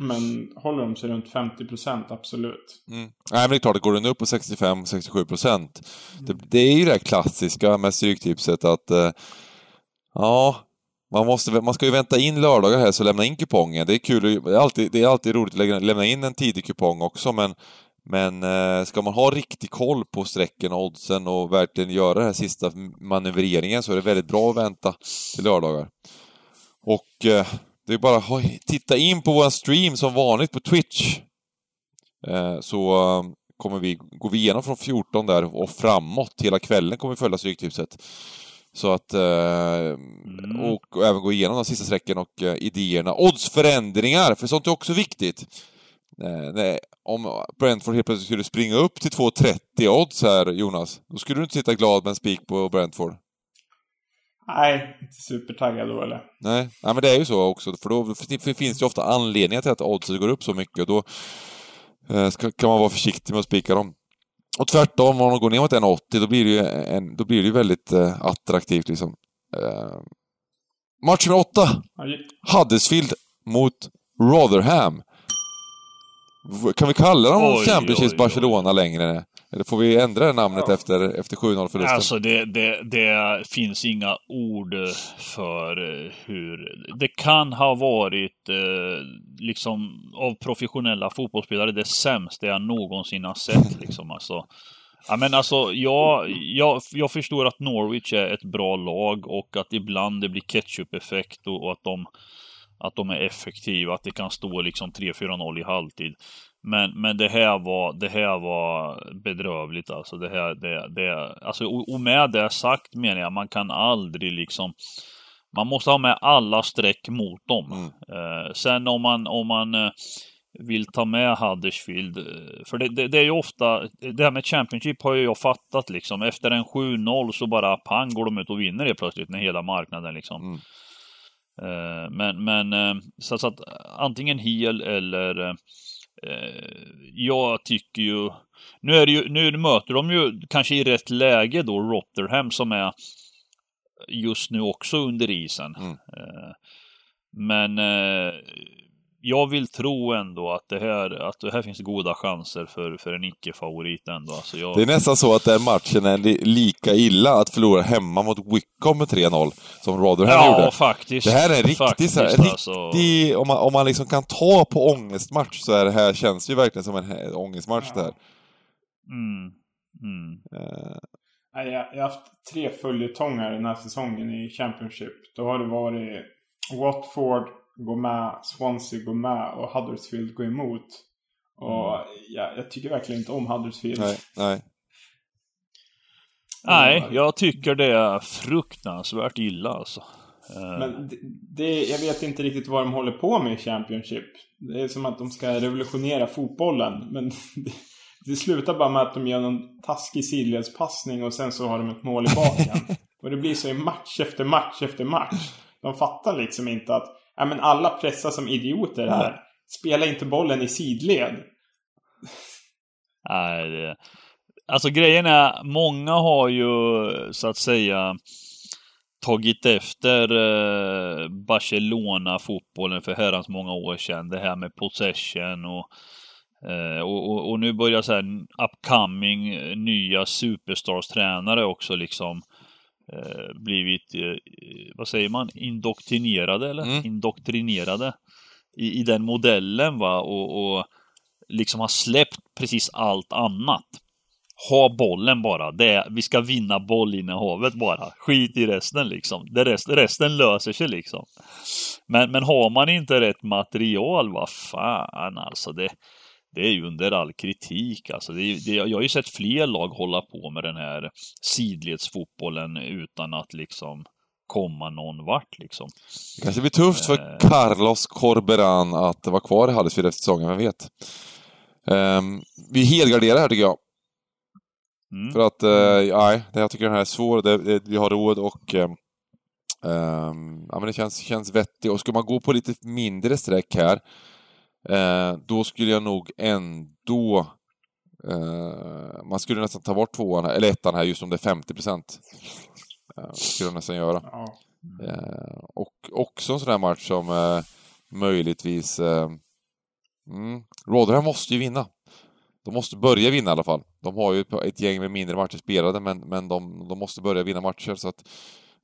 Men håller de sig runt 50 procent, absolut. Mm. Nej, men det är klart, går den upp på 65-67 procent. Mm. Det, det, är ju det klassiska med Stryktipset att Ja, man, måste, man ska ju vänta in lördagar här så lämna in kupongen. Det är kul, det är alltid, det är alltid roligt att lämna in en tidig kupong också men men eh, ska man ha riktig koll på strecken och oddsen och verkligen göra den här sista manövreringen så är det väldigt bra att vänta till lördagar. Och eh, det är bara att titta in på vår stream som vanligt på Twitch. Eh, så eh, kommer vi, går vi igenom från 14 där och framåt. Hela kvällen kommer vi följa Stryktipset. Så att... Eh, mm. och, och, även gå igenom de sista strecken och eh, idéerna. Oddsförändringar, för sånt är också viktigt. Eh, nej, om Brentford helt plötsligt skulle springa upp till 2,30 odds här, Jonas, då skulle du inte sitta glad med en spik på Brentford. Nej, inte supertaggad då eller? Nej, nej, men det är ju så också, för då finns det ju ofta anledningar till att oddset går upp så mycket och då eh, ska, kan man vara försiktig med att spika dem. Och tvärtom, om de går ner mot 1,80 då blir det ju en, då blir det väldigt eh, attraktivt liksom. Eh, match nummer 8. Huddersfield mot Rotherham. Kan vi kalla dem Championships Barcelona längre? Eller får vi ändra namnet ja. efter, efter 7-0 förlusten? Alltså det, det, det, finns inga ord för hur... Det kan ha varit eh, liksom av professionella fotbollsspelare det sämsta jag någonsin har sett liksom alltså. Ja, men alltså, jag, jag, jag förstår att Norwich är ett bra lag och att ibland det blir ketchup-effekt och, och, att, de, att de är effektiva, att det kan stå liksom 3-4-0 i halvtid. Men, men det här var, det här var bedrövligt alltså. Det här, det, det, alltså och med det sagt menar jag, man kan aldrig liksom man måste ha med alla streck mot dem. Mm. Eh, sen om man, om man eh, vill ta med Huddersfield, eh, för det, det, det, är ju ofta, det här med Championship har ju jag fattat liksom. Efter en 7-0 så bara pang går de ut och vinner det plötsligt när hela marknaden liksom. Mm. Eh, men, men eh, så, så att antingen hel eller jag tycker ju... Nu, är ju, nu möter de ju kanske i rätt läge då Rotherham som är just nu också under isen. Mm. Eh, men eh, jag vill tro ändå att det här, att det här finns goda chanser för, för en icke-favorit ändå. Alltså jag... Det är nästan så att den matchen är li lika illa att förlora hemma mot Wickham med 3-0 som Rotherham ja, gjorde. Ja, faktiskt. Det här är en riktig, faktiskt, så här, alltså. riktig om, man, om man liksom kan ta på ångestmatch så är det här, känns ju verkligen som en ångestmatch Ja. det här. Mm. Mm. Nej, Jag, jag har haft tre följetongar den här säsongen i Championship. Då har det varit Watford går med, Swansea går med och Huddersfield går emot. Och jag, jag tycker verkligen inte om Huddersfield. nej, nej. Nej, jag tycker det är fruktansvärt illa alltså. Eh, Men det, det, jag vet inte riktigt vad de håller på med i Championship. Det är som att de ska revolutionera fotbollen. Men det, det slutar bara med att de gör någon taskig sidledspassning och sen så har de ett mål i baken. och det blir så i match efter match efter match. De fattar liksom inte att ja, men alla pressar som idioter här. Spela inte bollen i sidled. Nej. Alltså grejen är, många har ju så att säga tagit efter eh, Barcelona-fotbollen för herrans många år sedan. Det här med possession och, eh, och, och, och nu börjar så här upcoming eh, nya superstars-tränare också liksom blivit, eh, vad säger man, indoktrinerade eller? Mm. Indoktrinerade i, i den modellen va och, och liksom har släppt precis allt annat. Ha bollen bara. Det är, vi ska vinna bollinnehavet bara. Skit i resten liksom. Det rest, resten löser sig liksom. Men, men har man inte rätt material, vad fan alltså. Det, det är ju under all kritik alltså. Det, är- det, jag har ju sett fler lag hålla på med den här sidledsfotbollen utan att liksom komma någon vart liksom. Det kanske blir tufft för Eh. Carlos Corberan att vara kvar i Huddersfield efter säsongen, vem vet? Um, vi helgarderar här tycker jag. Mm. För att, eh, nej, jag tycker den här är svår. Det, det, vi har råd och... ehm, ja, men det känns, känns vettigt. Och ska man gå på lite mindre streck här, eh, då skulle jag nog ändå... eh, man skulle nästan ta bort tvåan, här, eller ettan här, just om det är 50 procent. Uh, skulle jag nästan göra. Eh, och också en sån här match som eh, möjligtvis... Eh, mm, Rotherham måste ju vinna. De måste börja vinna i alla fall. De har ju ett- ett gäng med mindre matcher spelade, men, men de, de måste börja vinna matcher, så att...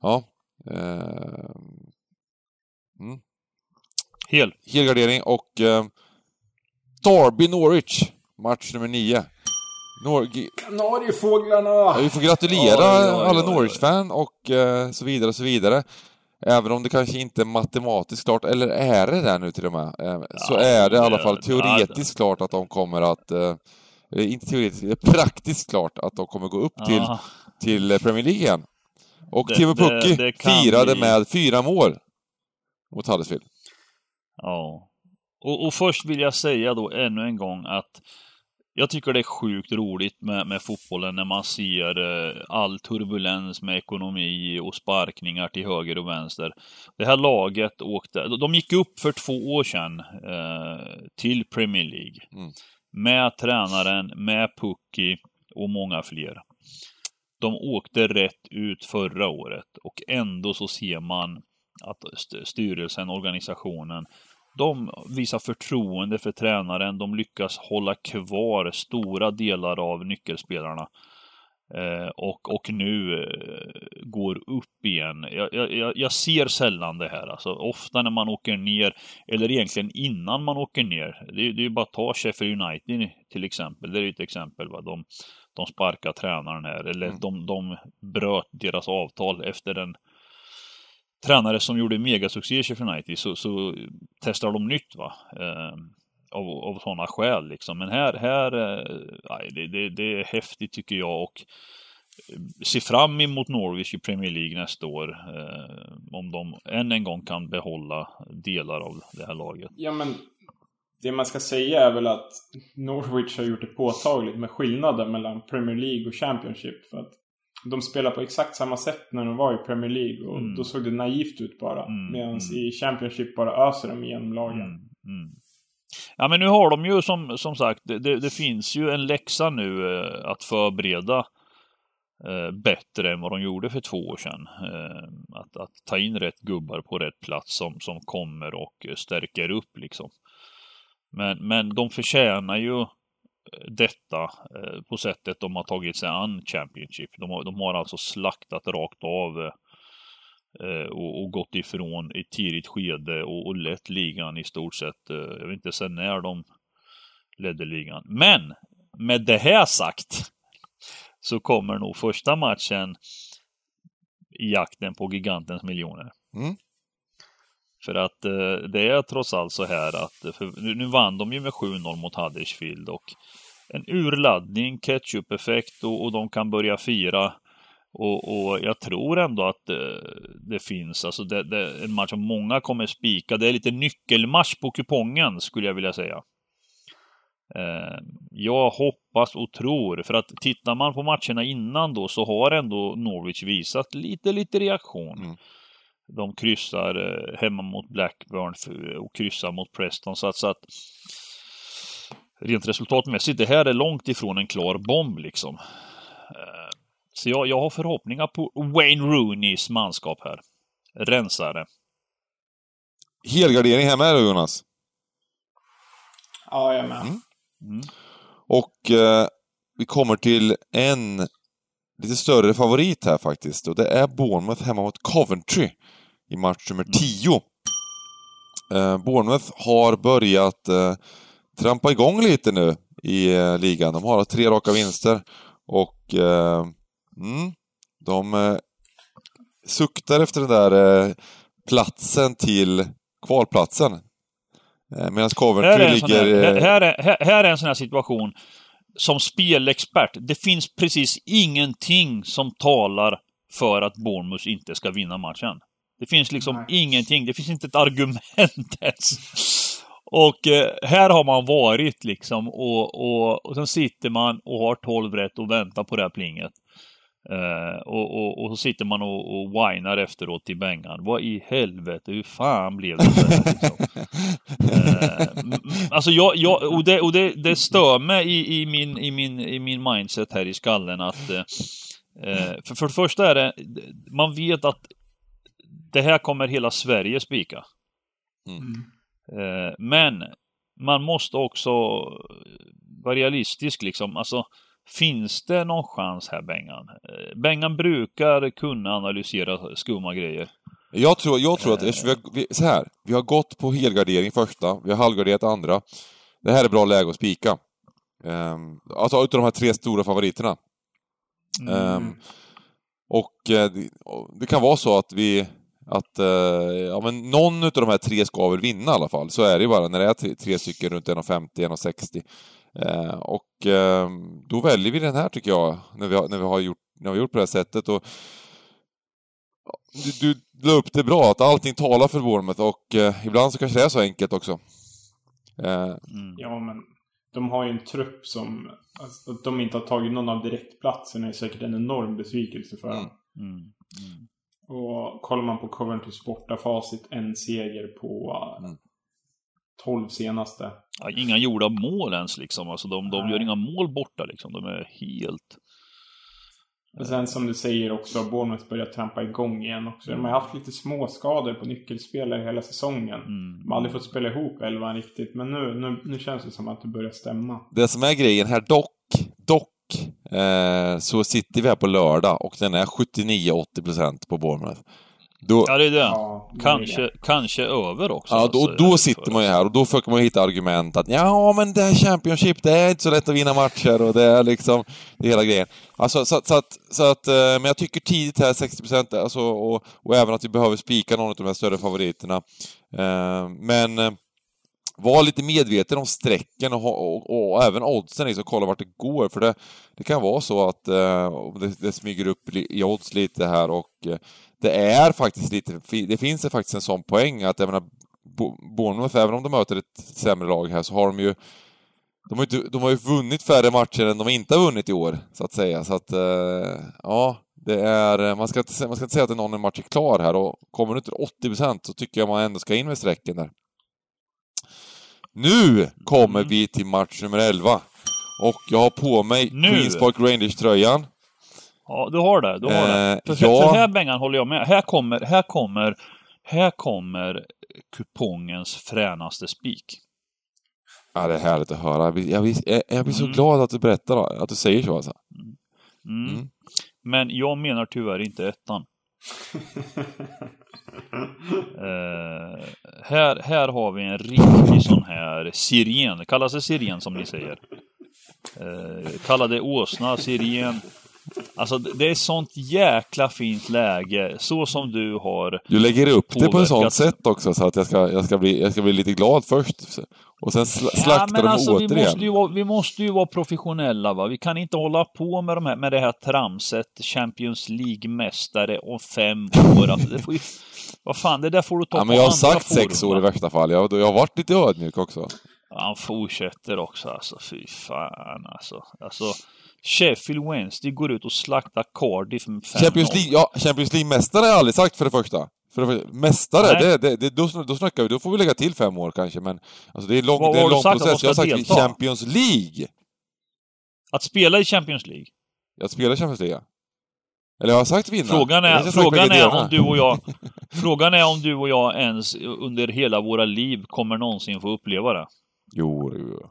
Ja. Eh, mm, Hel. helgardering och... Eh, Derby Norwich, match nummer nio. Nor Kanariefåglarna! Ja, vi får gratulera Oj, oj, oj, alla. Norwich-fan och eh, så vidare och så vidare. Även om det kanske inte är matematiskt klart, eller är det där nu till och med? Eh, så Ja, är det i alla det- fall ja, teoretiskt klart att de kommer att... Eh, eller inte teoretiskt, det är praktiskt klart att de kommer gå upp till, Ja. till eh, Premier League igen. Och Det- Timo det- Pukki det kan firade bli- med fyra mål mot Huddersfield. Ja. Och, och först vill jag säga då ännu en gång att jag tycker det är sjukt roligt med, med fotbollen när man ser eh, all turbulens med ekonomi och sparkningar till höger och vänster. Det här laget åkte, de gick upp för två år sedan eh, till Premier League. Mm. Med tränaren, med Pucki och många fler. De åkte rätt ut förra året och ändå så ser man att st- styrelsen, organisationen, de visar förtroende för tränaren. De lyckas hålla kvar stora delar av nyckelspelarna. Eh, och, och nu eh, går upp igen. Jag, jag, jag ser sällan det här. Alltså, ofta när man åker ner, eller egentligen innan man åker ner. Det, är- det är ju bara att ta Sheffield United till exempel. Det är ett exempel. Va? De, de sparkar tränaren här. Eller Mm. de, de bröt deras avtal efter en tränare som gjorde megasuccé i Sheffield United så, så testar de nytt va. Eh, av, av sådana skäl liksom. Men här, här eh, det, det, det är häftigt tycker jag och eh, se ser fram emot Norwich i Premier League nästa år. Eh, om de än en gång kan behålla delar av det här laget. Ja, men det man ska säga är väl att Norwich har gjort det påtagligt med skillnaden mellan Premier League och Championship. För att de spelar på exakt samma sätt när de var i Premier League och Mm. då såg det naivt ut bara. Mm, Medan mm. i Championship bara öser de igenom lagen. Mm, mm. Ja men nu har de ju som, som sagt, det, det, det finns ju en läxa nu eh, att förbereda eh, bättre än vad de gjorde för två år sedan. Eh, att, att ta in rätt gubbar på rätt plats som, som kommer och stärker upp liksom. Men, men de förtjänar ju detta eh, på sättet de har tagit sig an Championship. De har, de har alltså slaktat rakt av eh, och, och, gått ifrån i tidigt skede och, och lett ligan i stort sett. Eh, jag vet inte sen när de ledde ligan. Men med det här sagt så kommer nog första matchen i jakten på gigantens miljoner. Mm. För att eh, det är trots allt så här att, eh, nu, nu vann de ju med 7-0 mot Huddersfield och en urladdning, ketchup-effekt och, och de kan börja fira. Och, och jag tror ändå att det, eh, det finns, alltså det, det, en match som många kommer spika. Det är lite nyckelmatch på kupongen skulle jag vilja säga. Eh, jag hoppas och tror, för att tittar man på matcherna innan då så har ändå Norwich visat lite, lite reaktion. Mm. De kryssar eh, hemma mot Blackburn och kryssar mot Preston. Så att, så att rent resultatmässigt, det här är långt ifrån en klar bomb liksom. Eh, så jag, jag har förhoppningar på Wayne Rooneys manskap här. Rensare. Helgardering här med då, Jonas? Ja, jag med. Mm. Mm. Och eh, vi kommer till en lite större favorit här faktiskt. Och det är Bournemouth hemma mot Coventry i match nummer 10. Mm. Eh, Bournemouth har börjat eh, trampa igång lite nu i eh, ligan. De har tre raka vinster och eh, mm, de eh, suktar efter den där eh, platsen till kvalplatsen. Medan Coventry ligger... Här, här, är, här, här är en sån här situation som spelexpert. Det finns precis ingenting som talar för att Bournemouth inte ska vinna matchen. Det finns liksom Nej. ingenting. Det finns inte ett argument ens. Och eh, här har man varit liksom och, och, och sen sitter man och har 12 rätt och väntar på det här plinget. Eh, och, och, och, så sitter man och, och whinar efteråt till Bengan. Vad i helvete, hur fan blev det så här, liksom? eh, Alltså jag, jag, och, det, och det, det stör mig i, i, min, i, min, i min mindset här i skallen att eh, eh för, för det första är det, man vet att det här kommer hela Sverige spika. Mm. mm. Eh, men man måste också vara realistisk liksom. Alltså, finns det någon chans här Bengan? Eh, Bengan brukar kunna analysera skumma grejer. Jag tror, jag tror att, vi har, vi, så här, vi har gått på helgardering första, vi har halvgarderat andra. Det här är bra läge att spika. Um, alltså utav de här tre stora favoriterna. Mm. Um, och uh, det, det, kan vara så att vi att eh, ja, men någon av de här tre ska väl vinna i alla fall. Så är det ju bara när det är tre, tre stycken runt 1,50, 1,60. Eh, och eh, då väljer vi den här tycker jag, när vi har, när vi har, gjort, när vi har gjort på det här sättet. Och, du, du la upp det bra, att allting talar för Bournemouth och eh, ibland så kanske det är så enkelt också. Eh, mm. Ja, men de har ju en trupp som... Alltså, att de inte har tagit någon av direktplatserna är säkert en enorm besvikelse för dem. Mm. Mm. Och kollar man på Coventrys bortafacit, en seger på mm. 12 senaste. Ja, inga gjorda mål ens liksom. Alltså de, de gör inga mål borta liksom. De är helt... Och sen som du säger också, Bournemouth börjar trampa igång igen också. De har haft lite småskador på nyckelspelare hela säsongen. Mm. De har aldrig fått spela ihop elvan riktigt, men nu, nu, nu känns det som att det börjar stämma. Det som är grejen här dock, dock eh, så sitter vi här på lördag och den är 79-80% på Bournemouth. Då, ja, det är det. Ja, kanske, det. kanske över också. Ja, då, alltså, då sitter man ju här och då försöker man hitta argument att ja, men det är Championship, det är inte så lätt att vinna matcher och det är liksom, det är hela grejen. Alltså, så, så, att, så att, eh, men jag tycker tidigt här, 60% alltså, och, och även att vi behöver spika någon av de här större favoriterna. Eh, men eh, var lite medveten om strecken och, och, och även oddsen, liksom, kolla vart det går. För det, det kan vara så att eh, det, det smyger upp i odds lite här och eh, det är faktiskt lite, det finns faktiskt en sån poäng att jag menar, Bournemouth, även om de möter ett sämre lag här, så har de ju de har, ju, de har ju vunnit färre matcher än de inte har vunnit i år, så att säga. Så att, eh, ja, det är, man ska, inte, man ska inte säga att någon match är klar här och kommer du till 80% så tycker jag man ändå ska in med strecken där. Nu kommer mm. vi till match nummer 11. Och jag har på mig nu. Queens Park Rangers-tröjan. Ja, du har det. Du har det. Eh, För, ja. för här Bengan håller jag med. Här kommer, här kommer, här kommer kupongens fränaste spik. Ja, det är härligt att höra. Jag blir, jag blir, jag- blir så Mm. glad att du berättar, att du säger så alltså. Mm. Mm. Men jag menar tyvärr inte ettan. Eh, här, här har vi en riktig sån här siren. Kallas det siren som ni säger? Eh, kalla det åsna, siren. Alltså det är sånt jäkla fint läge. Så som du har. Du lägger upp det på ett sånt Påverkat. sätt också så att jag ska, jag ska, bli, jag ska bli lite glad först. Och sen sl Ja, slaktar men de alltså, vi återigen. måste, ju vara, vi måste ju vara professionella va. Vi kan inte hålla på med, de här, med det här tramset. Champions League-mästare om fem år. Alltså, det får ju, vad fan, det där får du ta Ja, på men jag har sagt sex år i va? värsta fall. Jag, jag har varit lite ödmjuk också. Han fortsätter också alltså, fy fan alltså. Alltså, Sheffield Wednesday går ut och slaktar Cardiff med 5-0. Champions League, ja, Champions League-mästare har jag aldrig sagt för det första. För det första. Mästare, Nej. det, det, det, då, då snackar vi, då får vi lägga till fem år kanske, men alltså det är, lång, Vad det är har en lång att process. Jag har sagt delta? Champions League. Att spela i Champions League. Jag spelar Champions League. ja. Eller har jag sagt vinna? Frågan Jag är, har frågan är om du och jag... frågan är om du och jag ens under hela våra liv kommer någonsin få uppleva det. Jo, jo, jo.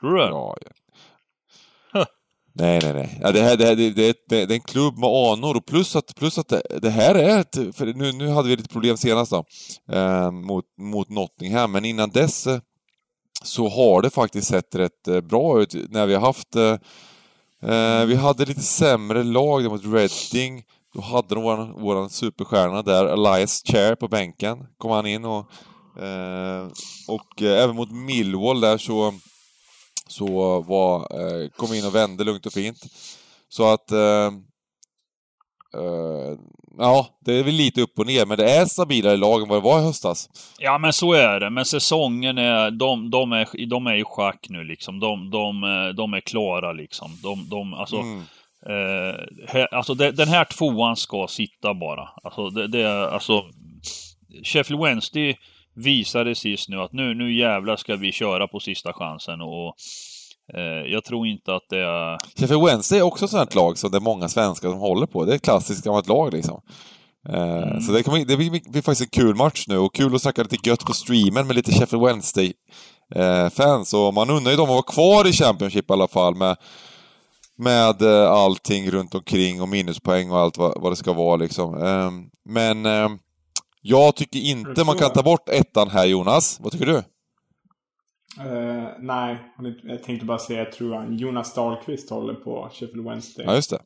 Tror du? Ja, ja. Nej, nej, nej. Ja, det, här, det, här, det, det, det, det är en klubb med anor och plus att, plus att det, det här är ett... För nu, nu hade vi lite problem senast då, eh, mot, mot Nottingham, men innan dess eh, så har det faktiskt sett rätt eh, bra ut när vi har haft... Eh, eh vi hade lite sämre lag mot Reading. Då hade de våran, våran superstjärna där, Elias Chair, på bänken. Kom han in och... Eh, och eh, även mot Millwall där så så var, eh, kom in och vände lugnt och fint. Så att... Eh, ja, det är väl lite upp och ner, men det är stabilare lag än vad det var i höstas. Ja, men så är det. Men säsongen är... De, de, är, de är i schack nu liksom. De, de, de är klara liksom. De, de, alltså, Mm. eh, här, alltså det, den här tvåan ska sitta bara. Alltså, det, det är, alltså... Sheffield Wednesday visade sist nu att nu, nu jävlar ska vi köra på sista chansen och eh, jag tror inte att det är... Sheffield Wednesday är också ett sånt här lag som det är många svenskar som håller på. Det är ett klassiskt gammalt lag liksom. Eh, Mm. Så det, kommer, det blir, blir faktiskt en kul match nu och kul att snacka lite gött på streamen med lite Sheffield Wednesday-fans. och man undrar ju om de var kvar i Championship i alla fall med, med eh, allting runt omkring och minuspoäng och allt vad, vad det ska vara liksom. Eh, Men eh, jag tycker inte man kan ta bort ettan här Jonas. Vad tycker du? Eh, nej, jag tänkte bara säga, jag tror han Jonas Dahlqvist håller på Sheffield Wednesday. Ja, just det.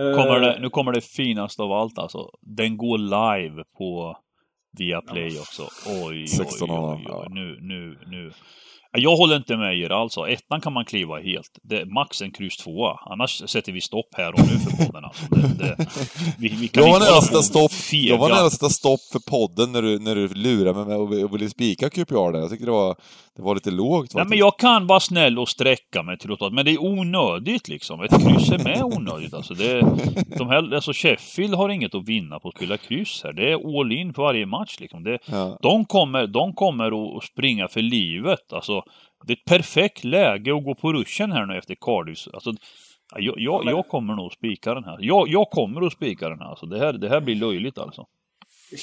Eh, Kommer det, nu kommer det finaste av allt alltså. Den går live på Viaplay också. Oj, oj, 16 oj, år, oj, ja. Nu, nu, nu. Jag håller inte med er alltså. Ettan kan man kliva helt. Det är max en kryss tvåa. Annars sätter vi stopp här och nu för podden alltså. Det, det, vi, vi kan Jag var nära stopp, fega. jag var nära att sätta stopp för podden när du, när du lurade mig med och ville spika QPR där. Jag tycker det var, det var lite lågt Nej, men jag kan vara snäll och sträcka mig till att ta Men det är onödigt liksom. Ett kryss är med onödigt alltså. Det, de här, alltså Sheffield har inget att vinna på att spela kryss här. Det är all in på varje match liksom. Det, Ja. de kommer, de kommer att springa för livet. Alltså, det är ett perfekt läge att gå på ruschen här nu efter Cardiff. Alltså, ja, jag, jag, jag kommer nog spika den här. Jag, jag kommer att spika den här. Alltså, det, här det här blir löjligt alltså.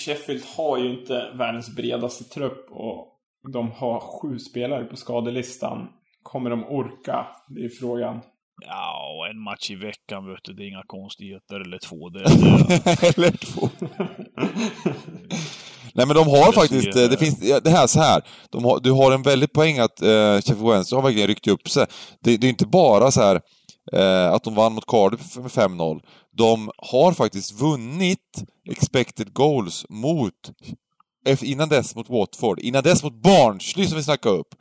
Sheffield har ju inte världens bredaste trupp och de har sju spelare på skadelistan. Kommer de orka? Det är frågan. Ja, en match i veckan vet du, det är inga konstigheter. Eller två. Det, det, Eller två. Nej men de har Det faktiskt, ser- eh, det finns, det här så här. Har, du har en väldigt poäng att eh, Sheffield Wednesday har verkligen ryckt upp sig. Det, det är inte bara så här eh, att de vann mot Cardiff med 5-0. De har faktiskt vunnit expected goals mot, eff- innan dess mot Watford, innan dess mot Barnsley som vi snackade upp.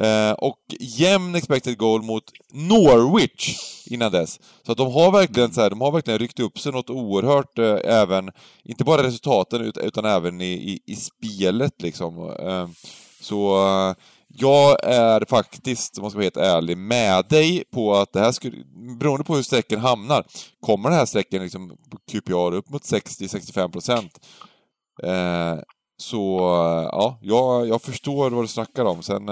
Eh, och jämn expected goal mot Norwich innan dess. Så att de har verkligen så här, de har verkligen ryckt upp sig något oerhört, eh, även, inte bara resultaten utan, utan även i, i, i spelet liksom. Eh, så eh, jag är faktiskt, om man ska vara helt ärlig, med dig på att det här skulle, beroende på hur strecken hamnar, kommer den här strecken liksom QPR upp mot 60-65 procent. Eh, så ja, jag, jag förstår vad du snackar om. Sen,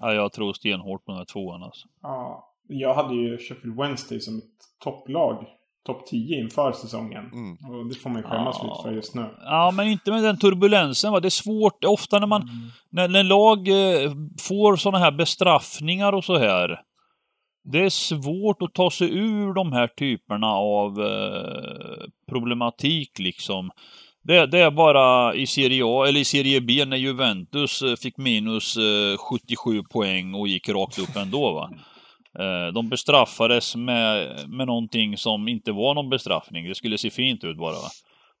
ja, jag tror stenhårt på den här tvåan alltså. Ja, Jag hade ju Sheffield Wednesday som ett topplag. Topp 10 inför säsongen. Mm. Och det får man ju skämmas Ja. lite för just nu. Ja, men inte med den turbulensen. Va? Det är svårt, ofta när man... När, när lag eh, får såna här bestraffningar och så här. Det är svårt att ta sig ur de här typerna av eh, problematik liksom. Det, det är bara i Serie A, eller i Serie B, när Juventus eh, fick minus eh, 77 poäng och gick rakt upp ändå. Va? Eh, de bestraffades med, med någonting som inte var någon bestraffning. Det skulle se fint ut bara. Va?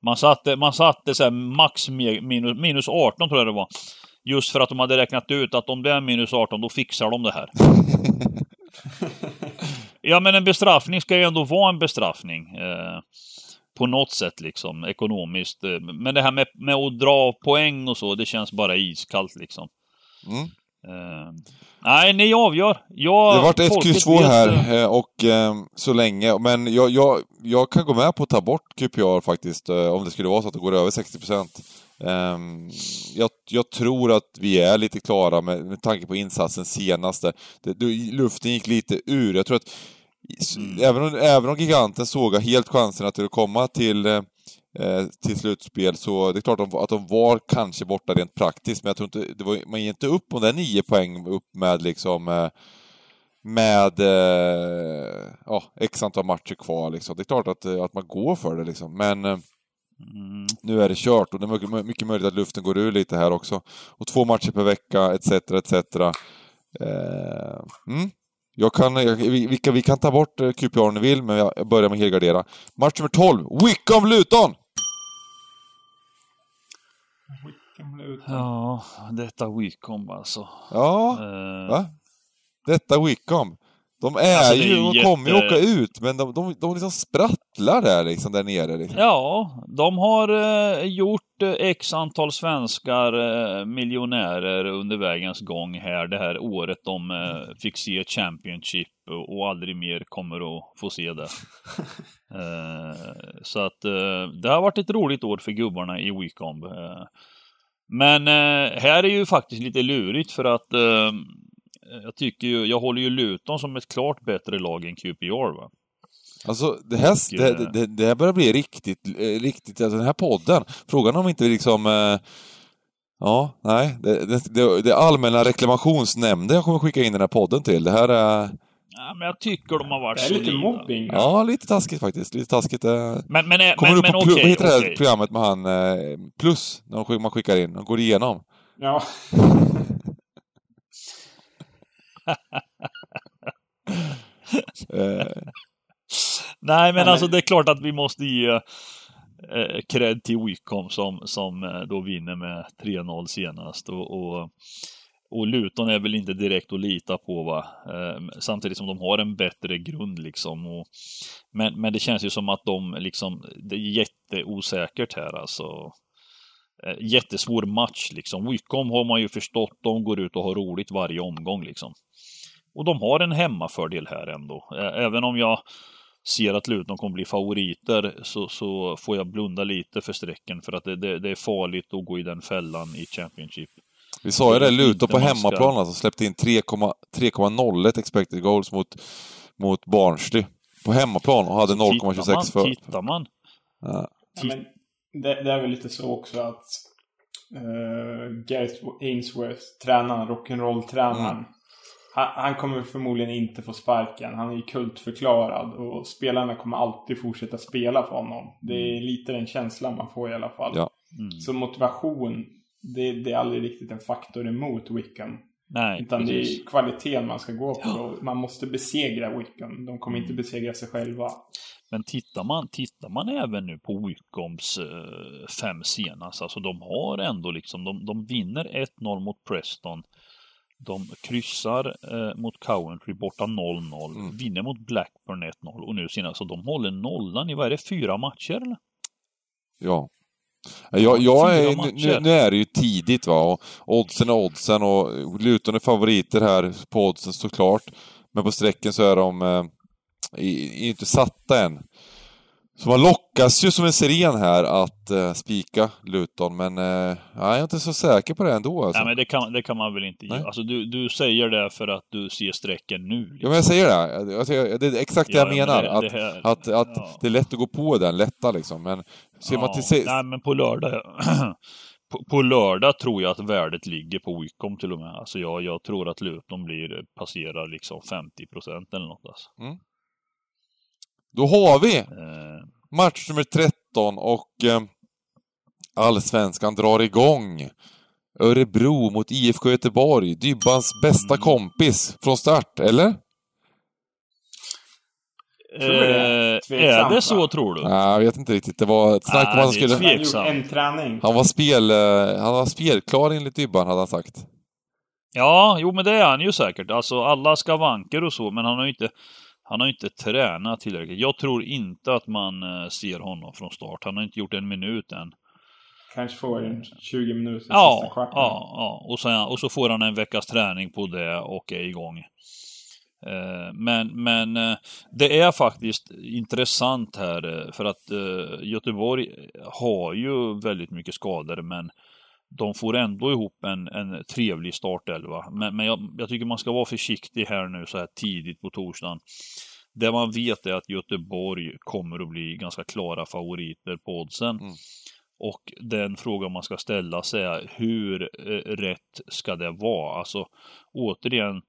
Man satte, man satte så här max minus, minus 18 tror jag det var. Just för att de hade räknat ut att om det är minus 18 då fixar de det här. ja men en bestraffning ska ju ändå vara en bestraffning. På något sätt liksom, ekonomiskt. Eh, Men det här med, med att dra poäng och så, det känns bara iskallt liksom. Mm. Eh, nej, ni avgör. Jag, Det har varit ett kryss här eh, och eh, så länge. Men jag, jag, jag kan gå med på att ta bort QPR faktiskt, om det skulle vara så att det går över 60 procent. jag, jag tror att vi är lite klara med, med tanke på insatsen senaste. Det, det, luften gick lite ur. Jag tror att Mm. även, om, även om giganten såg helt chanserna till att komma till eh, eh, till slutspel, så det är klart att de, att de var kanske borta rent praktiskt, men jag tror inte, det var, man ger inte upp om det är nio poäng upp med liksom eh, med eh, ja, x antal matcher kvar liksom. Det är klart att, eh, att man går för det liksom, men eh, mm, nu är det kört och det är mycket, mycket möjligt att luften går ur lite här också. Och två matcher per vecka, etc, etc. Eh, mm. Jag kan, jag, vi, vi, kan, vi kan ta bort eh, QPR om ni vill, men jag börjar med helgardera. Match nummer 12, Wickham-Luton! Ut. Ja, detta Wicom alltså. Ja, Eh, va? Detta Wickham. De är Alltså, ju, de kommer ju jätte- åka ut, men de, de, de liksom sprattlar där liksom, där nere. Liksom. Ja, de har eh, gjort eh, x antal svenskar eh, miljonärer under vägens gång här det här året de eh, fick se Championship och, och aldrig mer kommer att få se det. eh, så att eh, det har varit ett roligt år för gubbarna i. Eh, men här är ju faktiskt lite lurigt för att jag tycker ju, jag håller ju Luton som ett klart bättre lag än QPR va. Alltså, det här, det, eh, det, det här börjar bli riktigt, eh, riktigt, alltså den här podden, frågan om inte vi liksom eh, Ja, nej, det, det, det, allmänna reklamationsnämnden jag kommer skicka in den här podden till. Det här är, Ja, men jag tycker de har varit Det är lite mobbing. ja, lite taskigt faktiskt. Lite taskigt. Eh. Men, men, Kommer men, du men på, plu- okej, vad heter det här okej. programmet med han, eh, Plus, när man skickar in, de går igenom. Ja. Eh, Nej, men alltså det är klart att vi måste ge eh, cred till Wicom som, som eh, då vinner med 3-0 senast. Och, och, och Luton är väl inte direkt att lita på va. Eh, samtidigt som de har en bättre grund liksom. Och, men, men det känns ju som att de liksom, det är jätteosäkert här alltså. Eh, jättesvår match liksom. Wicom har man ju förstått, de går ut och har roligt varje omgång liksom. Och de har en hemmafördel här ändå. Även om jag ser att Luton kommer bli favoriter så, så får jag blunda lite för strecken för att det, det, det är farligt att gå i den fällan i Championship. vi sa ju det, Luton på ska- hemmaplan alltså, släppte in 3,0 3,01 expected goals mot, mot Barnsley. På hemmaplan och hade Tittar 0,26 man, för... Tittar man. Ja. Ja, men det, det är väl lite så också att uh, Gareth Ainsworth, tränaren, rock'n'roll-tränaren, Mm. Han, han kommer förmodligen inte få sparken. Han är ju kultförklarad och spelarna kommer alltid fortsätta spela för honom. Det är lite den känslan man får i alla fall. Ja. Mm. Så motivation, det, det är aldrig riktigt en faktor emot Wickham. Nej, Utan det precis. är kvaliteten man ska gå på. Och Man måste besegra Wickham. De kommer inte besegra sig själva. Men tittar man, tittar man även nu på Wiccoms eh, fem senast, alltså de har ändå liksom, de, de vinner 1-0 mot Preston. De kryssar eh, mot Coventry borta 0-0, Mm. vinner mot Blackburn 1-0 och nu senast, så de håller nollan i, vad är det, fyra matcher eller? Ja. Jag, jag är, nu, nu är det ju tidigt va, och oddsen är oddsen och Luton är favoriter här på oddsen såklart. Men på strecken så är de eh, inte satta än. Så man lockas ju som en siren här att uh, spika Luton, men uh, jag är inte så säker på det ändå. Alltså. Nej, men det kan, det kan man väl inte göra. Alltså, du, du säger det för att du ser strecken nu. Liksom. Ja, men jag säger det. Alltså, det är exakt det ja, jag menar. Det, att, det här, att, att ja. det är lätt att gå på den lätta liksom. Men ser ja, man till... Nej, men på lördag... på, på, lördag tror jag att värdet ligger på Wicom till och med. Alltså jag, jag tror att Luton blir passerar liksom 50 procent eller något alltså. Mm. Då har vi eh. match nummer 13 och eh, Allsvenskan drar igång. Örebro mot IFK Göteborg, Dybbans bästa mm. kompis från start, eller? Eh, är det så tror du? Nej, jag vet inte riktigt. Det var ett snack om han skulle... En träning. Han var, spel, han var spelklar enligt Dybban, hade han sagt. Ja, jo men det är han ju säkert. Alltså alla skavanker och så, men han har ju inte... Han har inte tränat tillräckligt. Jag tror inte att man eh, ser honom från start. Han har inte gjort en minut än. Kanske får en 20 minuter ja, sista kvarten. Ja, ja. Och, sen, och så får han en veckas träning på det och är igång. Eh, men, men eh, det är faktiskt intressant här för att Göteborg har ju väldigt mycket skador men de får ändå ihop en, en trevlig startelva. Men, men jag, jag, tycker man ska vara försiktig här nu så här tidigt på torsdagen. Det man vet är att Göteborg kommer att bli ganska klara favoriter på oddsen. Mm. Och den fråga man ska ställa sig är hur eh, rätt ska det vara? Alltså återigen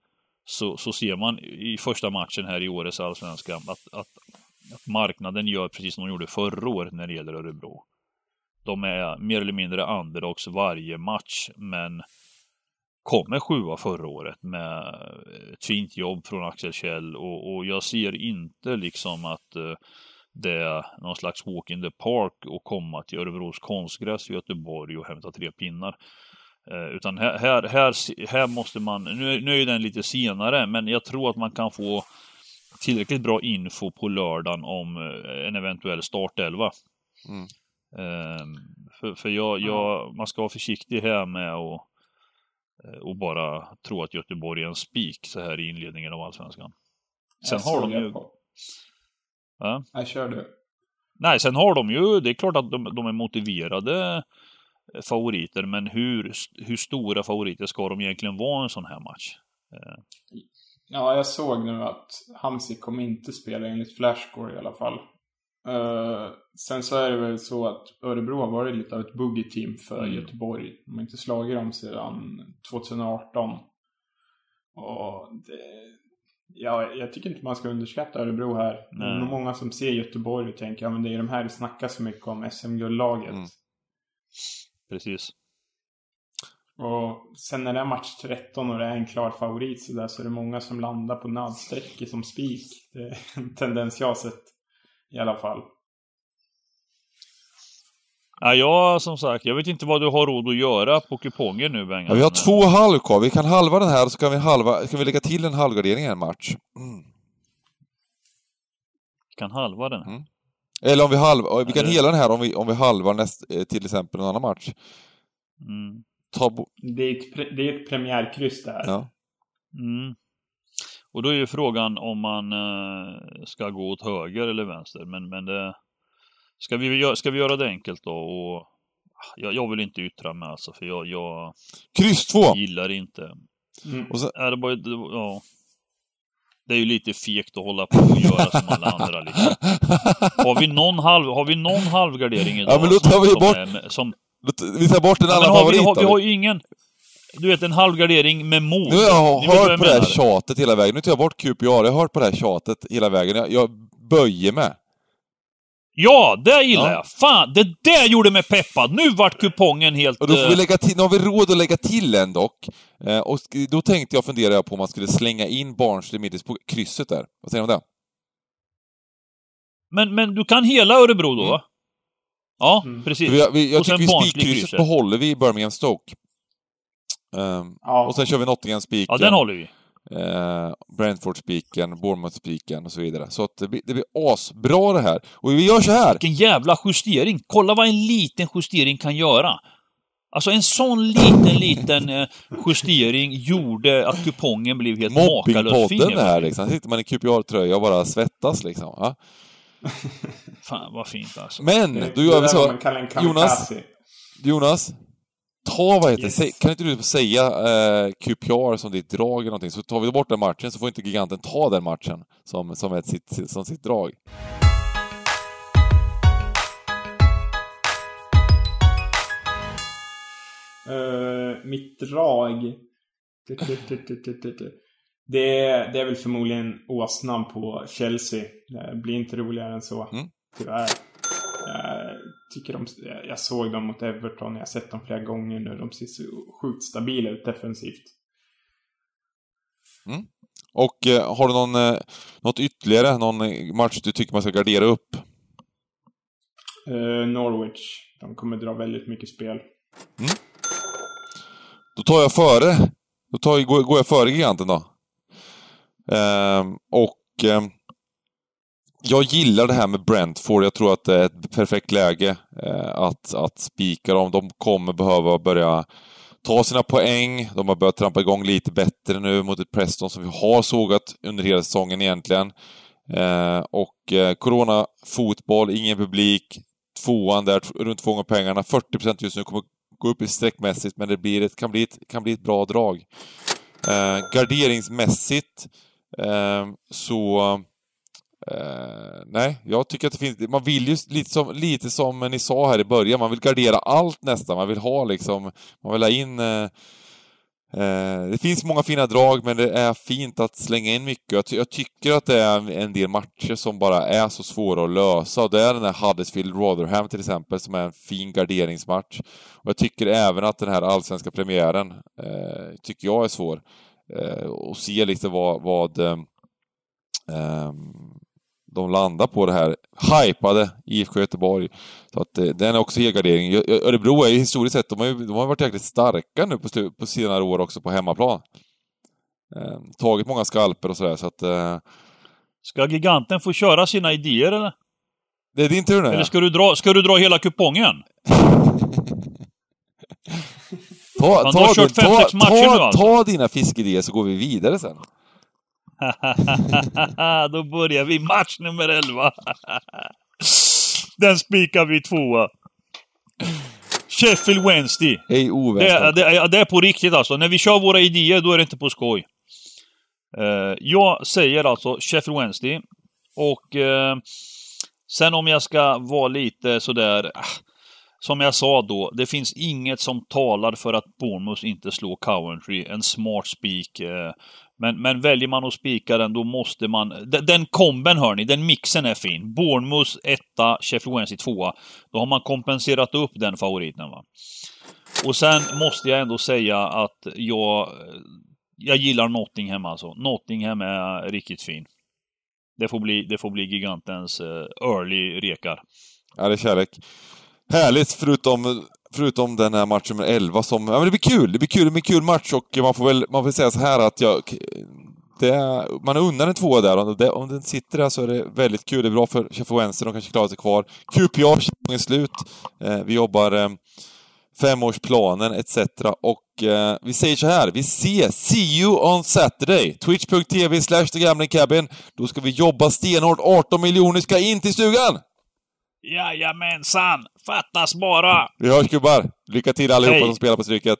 så, så ser man i första matchen här i årets allsvenska att, att, att marknaden gör precis som de gjorde förra året när det gäller Örebro. De är mer eller mindre underdogs varje match, men kommer sjua förra året med eh, ett fint jobb från Axel Kjell och, och jag ser inte liksom att uh, det är någon slags walk in the park och komma till Örebros konstgräs i Göteborg och hämta tre pinnar. Uh, utan här, här, här, här måste man, nu, nu är den lite senare, men jag tror att man kan få tillräckligt bra info på lördagen om uh, en eventuell startelva. Mm. Ehm, för, för jag, jag, man ska vara försiktig här med att eh, och bara tro att Göteborg är en spik så här i inledningen av Allsvenskan. Sen har de ju... Ja? Jag kör du. Nej, sen har de ju, det är klart att de, de är motiverade eh, favoriter, men hur, hur stora favoriter ska de egentligen vara i en sån här match? Eh. Ja, jag såg nu att Hamsik kommer inte spela enligt Flashscore i alla fall. Uh, sen så är det väl så att Örebro har varit lite av ett boogie-team för mm. Göteborg. De har inte slagit dem sedan 2018. Och det, ja, jag tycker inte man ska underskatta Örebro här. Det är många som ser Göteborg och tänker att ja, det är de här det snackas så mycket om, SM-guldlaget. Mm. Precis. Och sen när det är match 13 och det är en klar favorit så där så är det många som landar på nödstrecket som spik. Det är en tendens jag har sett i alla fall. Ja, jag som sagt, jag vet inte vad du har råd att göra på kupongen nu Bengan. Ja, vi har två halv kvar. Vi kan halva den här och så kan vi, halva, kan vi lägga till en halvgardering i en match. Mm. Vi kan halva den? Mm. Eller om vi halva, vi kan hela den här om vi, om vi halvar näst, eh, till exempel en annan match. Mm. Ta det, är ett, det är ett premiärkryss det här. Ja. Mm. Och då är ju frågan om man eh, ska gå åt höger eller vänster. Men, men det, ska, vi, ska vi göra det enkelt då? Och, ah, jag, jag vill inte yttra mig alltså, för jag, jag Kryss 2! gillar inte. Mm. Och så... är det, bara, ja. det är ju lite fegt att hålla på och göra som alla andra. Liksom. Har vi någon, halv, har vi någon halvgardering idag? Ja, men då tar vi bort... Som, som... Vi tar bort en ja, annan favorit. Vi har, vi har ju ingen du vet, en halvgardering med mod. Nu har jag hört på det här tjatet hela vägen. Nu tar jag bort QPR. Jag har hört på det här tjatet hela vägen. Jag, jag böjer mig. Ja, det gillar ja. jag! Fan, det där gjorde mig peppad! Nu vart kupongen helt... Och då får vi eh, lägga till, nu har vi råd att lägga till en dock. Eh, och då tänkte jag fundera på om man skulle slänga in Barnsley Middles på krysset där. Vad säger du om det? Men, men du kan hela Örebro då? Mm. Ja, mm. precis. Vi, jag och tycker vi spikkrysset behåller vi i Birmingham Stoke. Um, ja. Och sen kör vi Nottingham-spiken. Ja, den håller vi. Uh, Brentford-spiken, Bournemouth-spiken och så vidare. Så att det blir, det blir asbra det här. Och vi gör så här. Vilken jävla justering! Kolla vad en liten justering kan göra. Alltså en sån liten, liten eh, justering gjorde att kupongen blev helt makalöst fin. Mobbingpodden här liksom. sitter man i QPR-tröja och bara svettas liksom. Ja. Fan vad fint alltså. Men, Det- då det gör vi så. Jonas. Jonas. Ta, vad heter Yes. Kan inte du säga eh, QPR som ditt drag eller någonting, så tar vi bort den matchen så får inte giganten ta den matchen som, som, ett sitt, som sitt drag. Eh, mitt drag... Det är, det är väl förmodligen åsnan på Chelsea. Det blir inte roligare än så. Mm. Tyvärr. Jag, tycker de, jag såg dem mot Everton. Jag har sett dem flera gånger nu. De ser så sjukt stabila ut defensivt. Och eh, har du någon, eh, något ytterligare, någon eh, match du tycker man ska gardera upp? Eh, Norwich. De kommer dra väldigt mycket spel. Då tar jag före. Då tar, går, går jag före giganten då. Ehm, och ehm, jag gillar det här med Brentford. Jag tror att det är ett perfekt läge eh, att, att spika dem. De kommer behöva börja ta sina poäng. De har börjat trampa igång lite bättre nu mot ett Preston som vi har sågat under hela säsongen egentligen. Eh, och eh, Corona fotboll, ingen publik. Tvåan där, runt två gånger pengarna. 40% just nu kommer gå upp i streckmässigt, men det blir ett, kan, bli ett, kan bli ett bra drag. Eh, garderingsmässigt eh, så... Eh, nej, jag tycker att det finns... Man vill ju lite som, lite som ni sa här i början, man vill gardera allt nästan. Man vill ha liksom... Man vill ha in... Eh, eh, det finns många fina drag, men det är fint att slänga in mycket. Jag, ty jag tycker att det är en del matcher som bara är så svåra att lösa. Och det är den här Huddersfield-Rotherham till exempel, som är en fin garderingsmatch. Och jag tycker även att den här allsvenska premiären, eh, tycker jag är svår. Eh, och se lite vad, vad eh, ehm, de landar på det här hypade IFK Göteborg. Så att eh, den är också helgardering. Örebro är ju historiskt sett, de har ju de har varit jäkligt starka nu på, på senare år också på hemmaplan. Eh, tagit många skalper och sådär, så att... Eh, Ska giganten få köra sina idéer eller? det är din tur nu. Eller ska du dra, ska du dra hela kupongen? Ta, ta, ta, ta, ta, alltså. ta dina fiskidéer så går vi vidare sen. Då börjar vi match nummer 11. Den spikar vi tvåa. Sheffield Wednesday. Ej Det, oväntat. det, ja, det är på riktigt alltså. När vi kör våra idéer, då är det inte på skoj. Eh, jag säger alltså Sheffield Wednesday. Och eh, sen om jag ska vara lite sådär... ah, Som jag sa då, det finns inget som talar för att Bournemouth inte slår Coventry. En smart spik. Men, men väljer man att spika den, då måste man... Den, den komben hörni, den mixen är fin. Bournemouth etta, Sheffield Wednesday tvåa. Då har man kompenserat upp den favoriten va. Och sen måste jag ändå säga att jag, jag gillar Nottingham alltså. Nottingham är riktigt fin. Det får bli, det får bli gigantens eh, early rekar. Ja, det är kärlek. Härligt, förutom, förutom den här matchen med 11 som... Ja, men det blir kul. Det blir kul, det blir en kul match och man får väl man får säga så här att jag... Det är, man unnar en tvåa där. Om, det, om den sitter där så är det väldigt kul. Det är bra för Sheffield Wednesday, de kanske klarar sig kvar. QPR, säsongen slut. Eh, vi jobbar eh, femårsplanen etc. Och eh, vi säger så här, vi ses! See you on Saturday! Twitch.tv slash The Gambling Cabin. Då ska vi jobba stenhårt. 18 miljoner ska in till stugan! Jajamensan! Fattas bara! Vi hörs gubbar! Lycka till allihopa Hej. som spelar på Stryket!